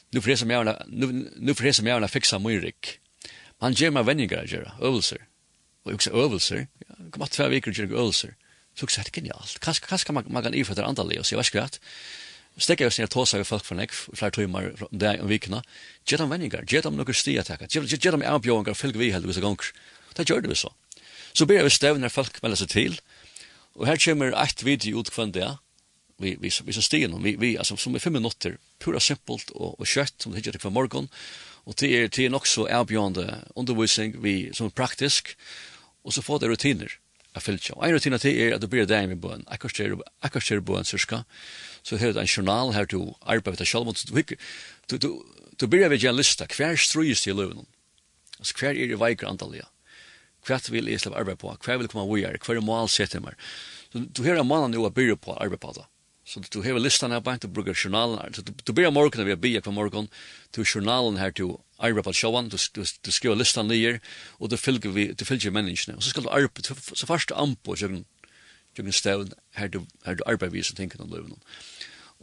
nu för det som jag nu nu för det som jag fixa min rik. Man ger mig vänner göra övelser. Och också övelser. Kommer två veckor göra övelser. Så också det genialt. Kanske kanske man man kan ifrån det andra och se vad ska stekker jeg oss ned og tåser vi folk for nekv, flere timer om det om vikene, gjør dem venninger, gjør dem noen stia takker, gjør dem avbjørnger, fylg vi heldigvis og ganger. Det gjør det vi så. Så ber vi stevner folk melder seg til, og her kommer et video ut kvann det, vi vi vi så stien vi vi alltså som är fem minuter pura simpelt och och kött som det heter för morgon och det är det är också erbjudande undervisning vi som praktisk. Och så får det rutiner a fylgja. Og ein rutina til er at du byrja dagen med bøen. akkur styrir bøn syrska, Så her er en journal her du arbeid deg sjálf. Du, du, du byrja ved en lista. Hver strujus til løven? Altså hver er i veikra antallia? Hver vil jeg slapp arbeid på? Hver vil komme vujar? Hver er mål sett meg? Du her er mannen nu a byrja på arbeid på det. Så du hever listan her bænt, du brukar journalen her. Du byrja morgen, vi har bia hver morgon, du journalen her til arbeid på sjåan, du, du, du skriver listan nyer, og du fylger, vi, du fylger menneskene. Og så skal du arbeid, så først anpå gjøkken, gjøkken stavn, her du, her du arbeid vi som tenker noen løven.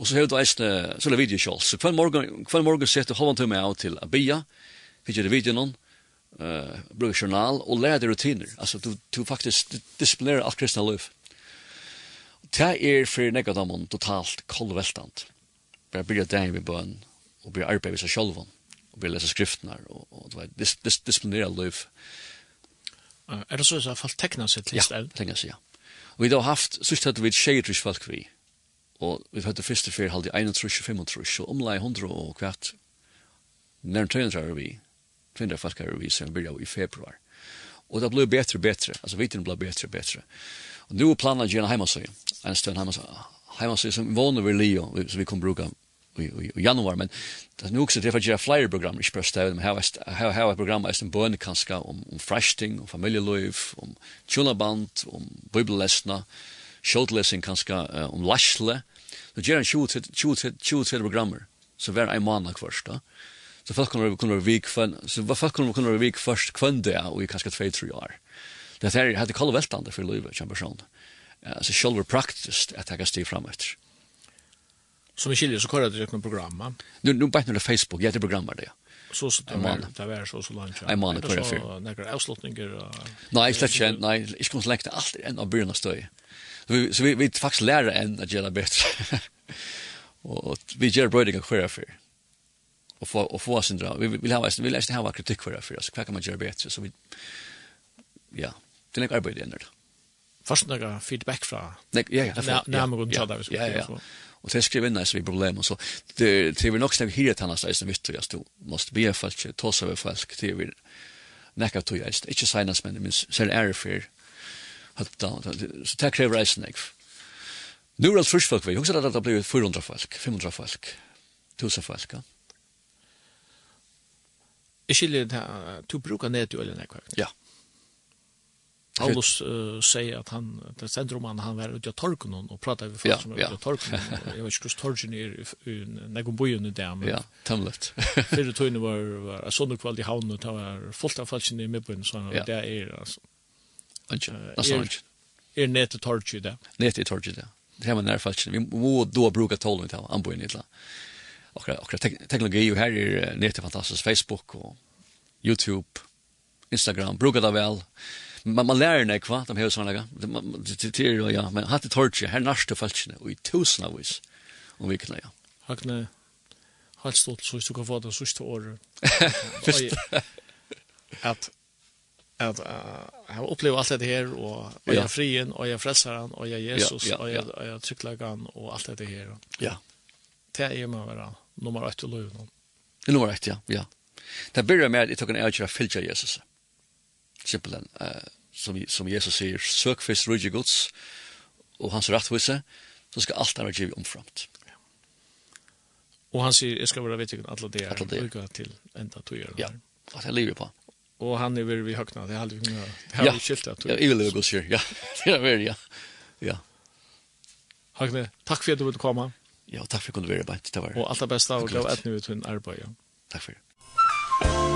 Og så har du eisne, så er det video sjål. Så hver morgen, hver morgen setter halvann tumme av til Abia, fylger det videoen uh, bruker journal, og lærer rutiner. Altså, du, du faktisk disiplinerer alt kristne løv. Det er for negadamon totalt kolveltant. Bare byrja deg med bøn, og byrja arbeid vi seg sjålvann og vill läsa skriftene, og, og du vet, dis, dis, disponera liv. Er det så at folk tecknar seg til stedet? Ja, tecknar seg, ja. Og vi har haft, sørst hadde vi ett tjejer folk vi. og vi hade første fyr halde 31, 35, og omlai 100 og kvart. nærmere 300 er vi, 200 folk er vi sen börjar i februar. Og det blev bättre och bättre. Alltså viten blev bättre och bättre. Och nu planerar jag en hemmasöj. En stund hemmasöj. Hemmasöj som vanlig vi, Leo, som vi kan bruka i, i, i januar, men det er nu också det er for göra flera program, ikke bare stedet, men her har ett program som bönne kanskje om, om frashting, om familieliv, om tjulaband, om bibellesna, sjoldlesning kanskje, uh, om lasle, så gjør han 20-30 programmer, så hver en måned først da. Så folk kunne være vik først, så folk kunne være vik først kvann det, og i kanskje 2-3 år. Det er det kallet veltande for livet, kjempersjon. Så selv praktisk at jeg kan stige frem etter. Som skiljer så kör det ett program. Nu nu på Facebook, jag heter programmet det. Så så det var det var så så långt. Jag menar på för. Några avslutningar. Nej, släpp inte. Nej, jag kunde släcka allt en av början stöj. Så vi så vi vi faktiskt lär en att göra bättre. Och vi gör brödiga kvar för. Och få och få oss sin Vi vill ha vi vill ha kritik för det för så kan man göra bättre så vi ja, det är ett arbete ändå först några feedback från ja ja ja ja ja ja. och det skriver in nästan vi problem och så det det vill nog snägg hyra tanna så som det jag stod måste be folk ta sig över folk det vill näka to jag inte inte signas men men sen är för så det kräver jag snägg nu är det frisk folk vi husar att det blir 400 folk 500 folk 1000 folk ja. Ikke litt, du bruker nedgjølen, ikke? Ja. Paulus uh, säger att han det centrum om han han var ute i torken och pratade vi fast om ute i torken. Jag vet inte torken är när går bojen där men ja, tumlet För det tog var var så nog i havn och det var fullt av fallen i mitten så där är alltså. Anke. Alltså är nätet torken där. Nätet torken där. Det har man när närfallen. Vi må då bruka tolv inte han i illa Och och teknologi ju här är net fantastiskt Facebook och YouTube, Instagram, brukar det väl man, man lærer nek, hva, de hever sånne, det er ja, men hatt det tortje, her næste falskne og i tusen av vis, om vikene, ja. hakne halt stolt, så hvis du kan få det sørste året. At, at jeg har opplevd alt det her, og, og jeg er frien, og jeg er frelseren, og jeg er Jesus, og jeg, og jeg er tryggleggen, og alt det her. Ja. Det er med å være nummer 8 og lov. Nummer 8, ja, ja. Det begynner med at jeg tok en avgjør å fylle Jesus. Ja simpelthen, uh, som, som Jesus sier, søk først rydde gods, og hans rettvise, så skal alt være givet omframt. Og han sier, jeg skal være vettig alle det er lykke til enda to gjør. Ja, at jeg lever på. Og han er veldig høyna, det er aldri mye, det er vi skilt at. Ja, jeg vil leve gods her, ja, det er veldig, ja. ja. Høyne, takk for at du ville komme. Ja, takk for at du kunne være beint, det var. Og alt det beste, og glad at du er arbeid, ja. Takk for det.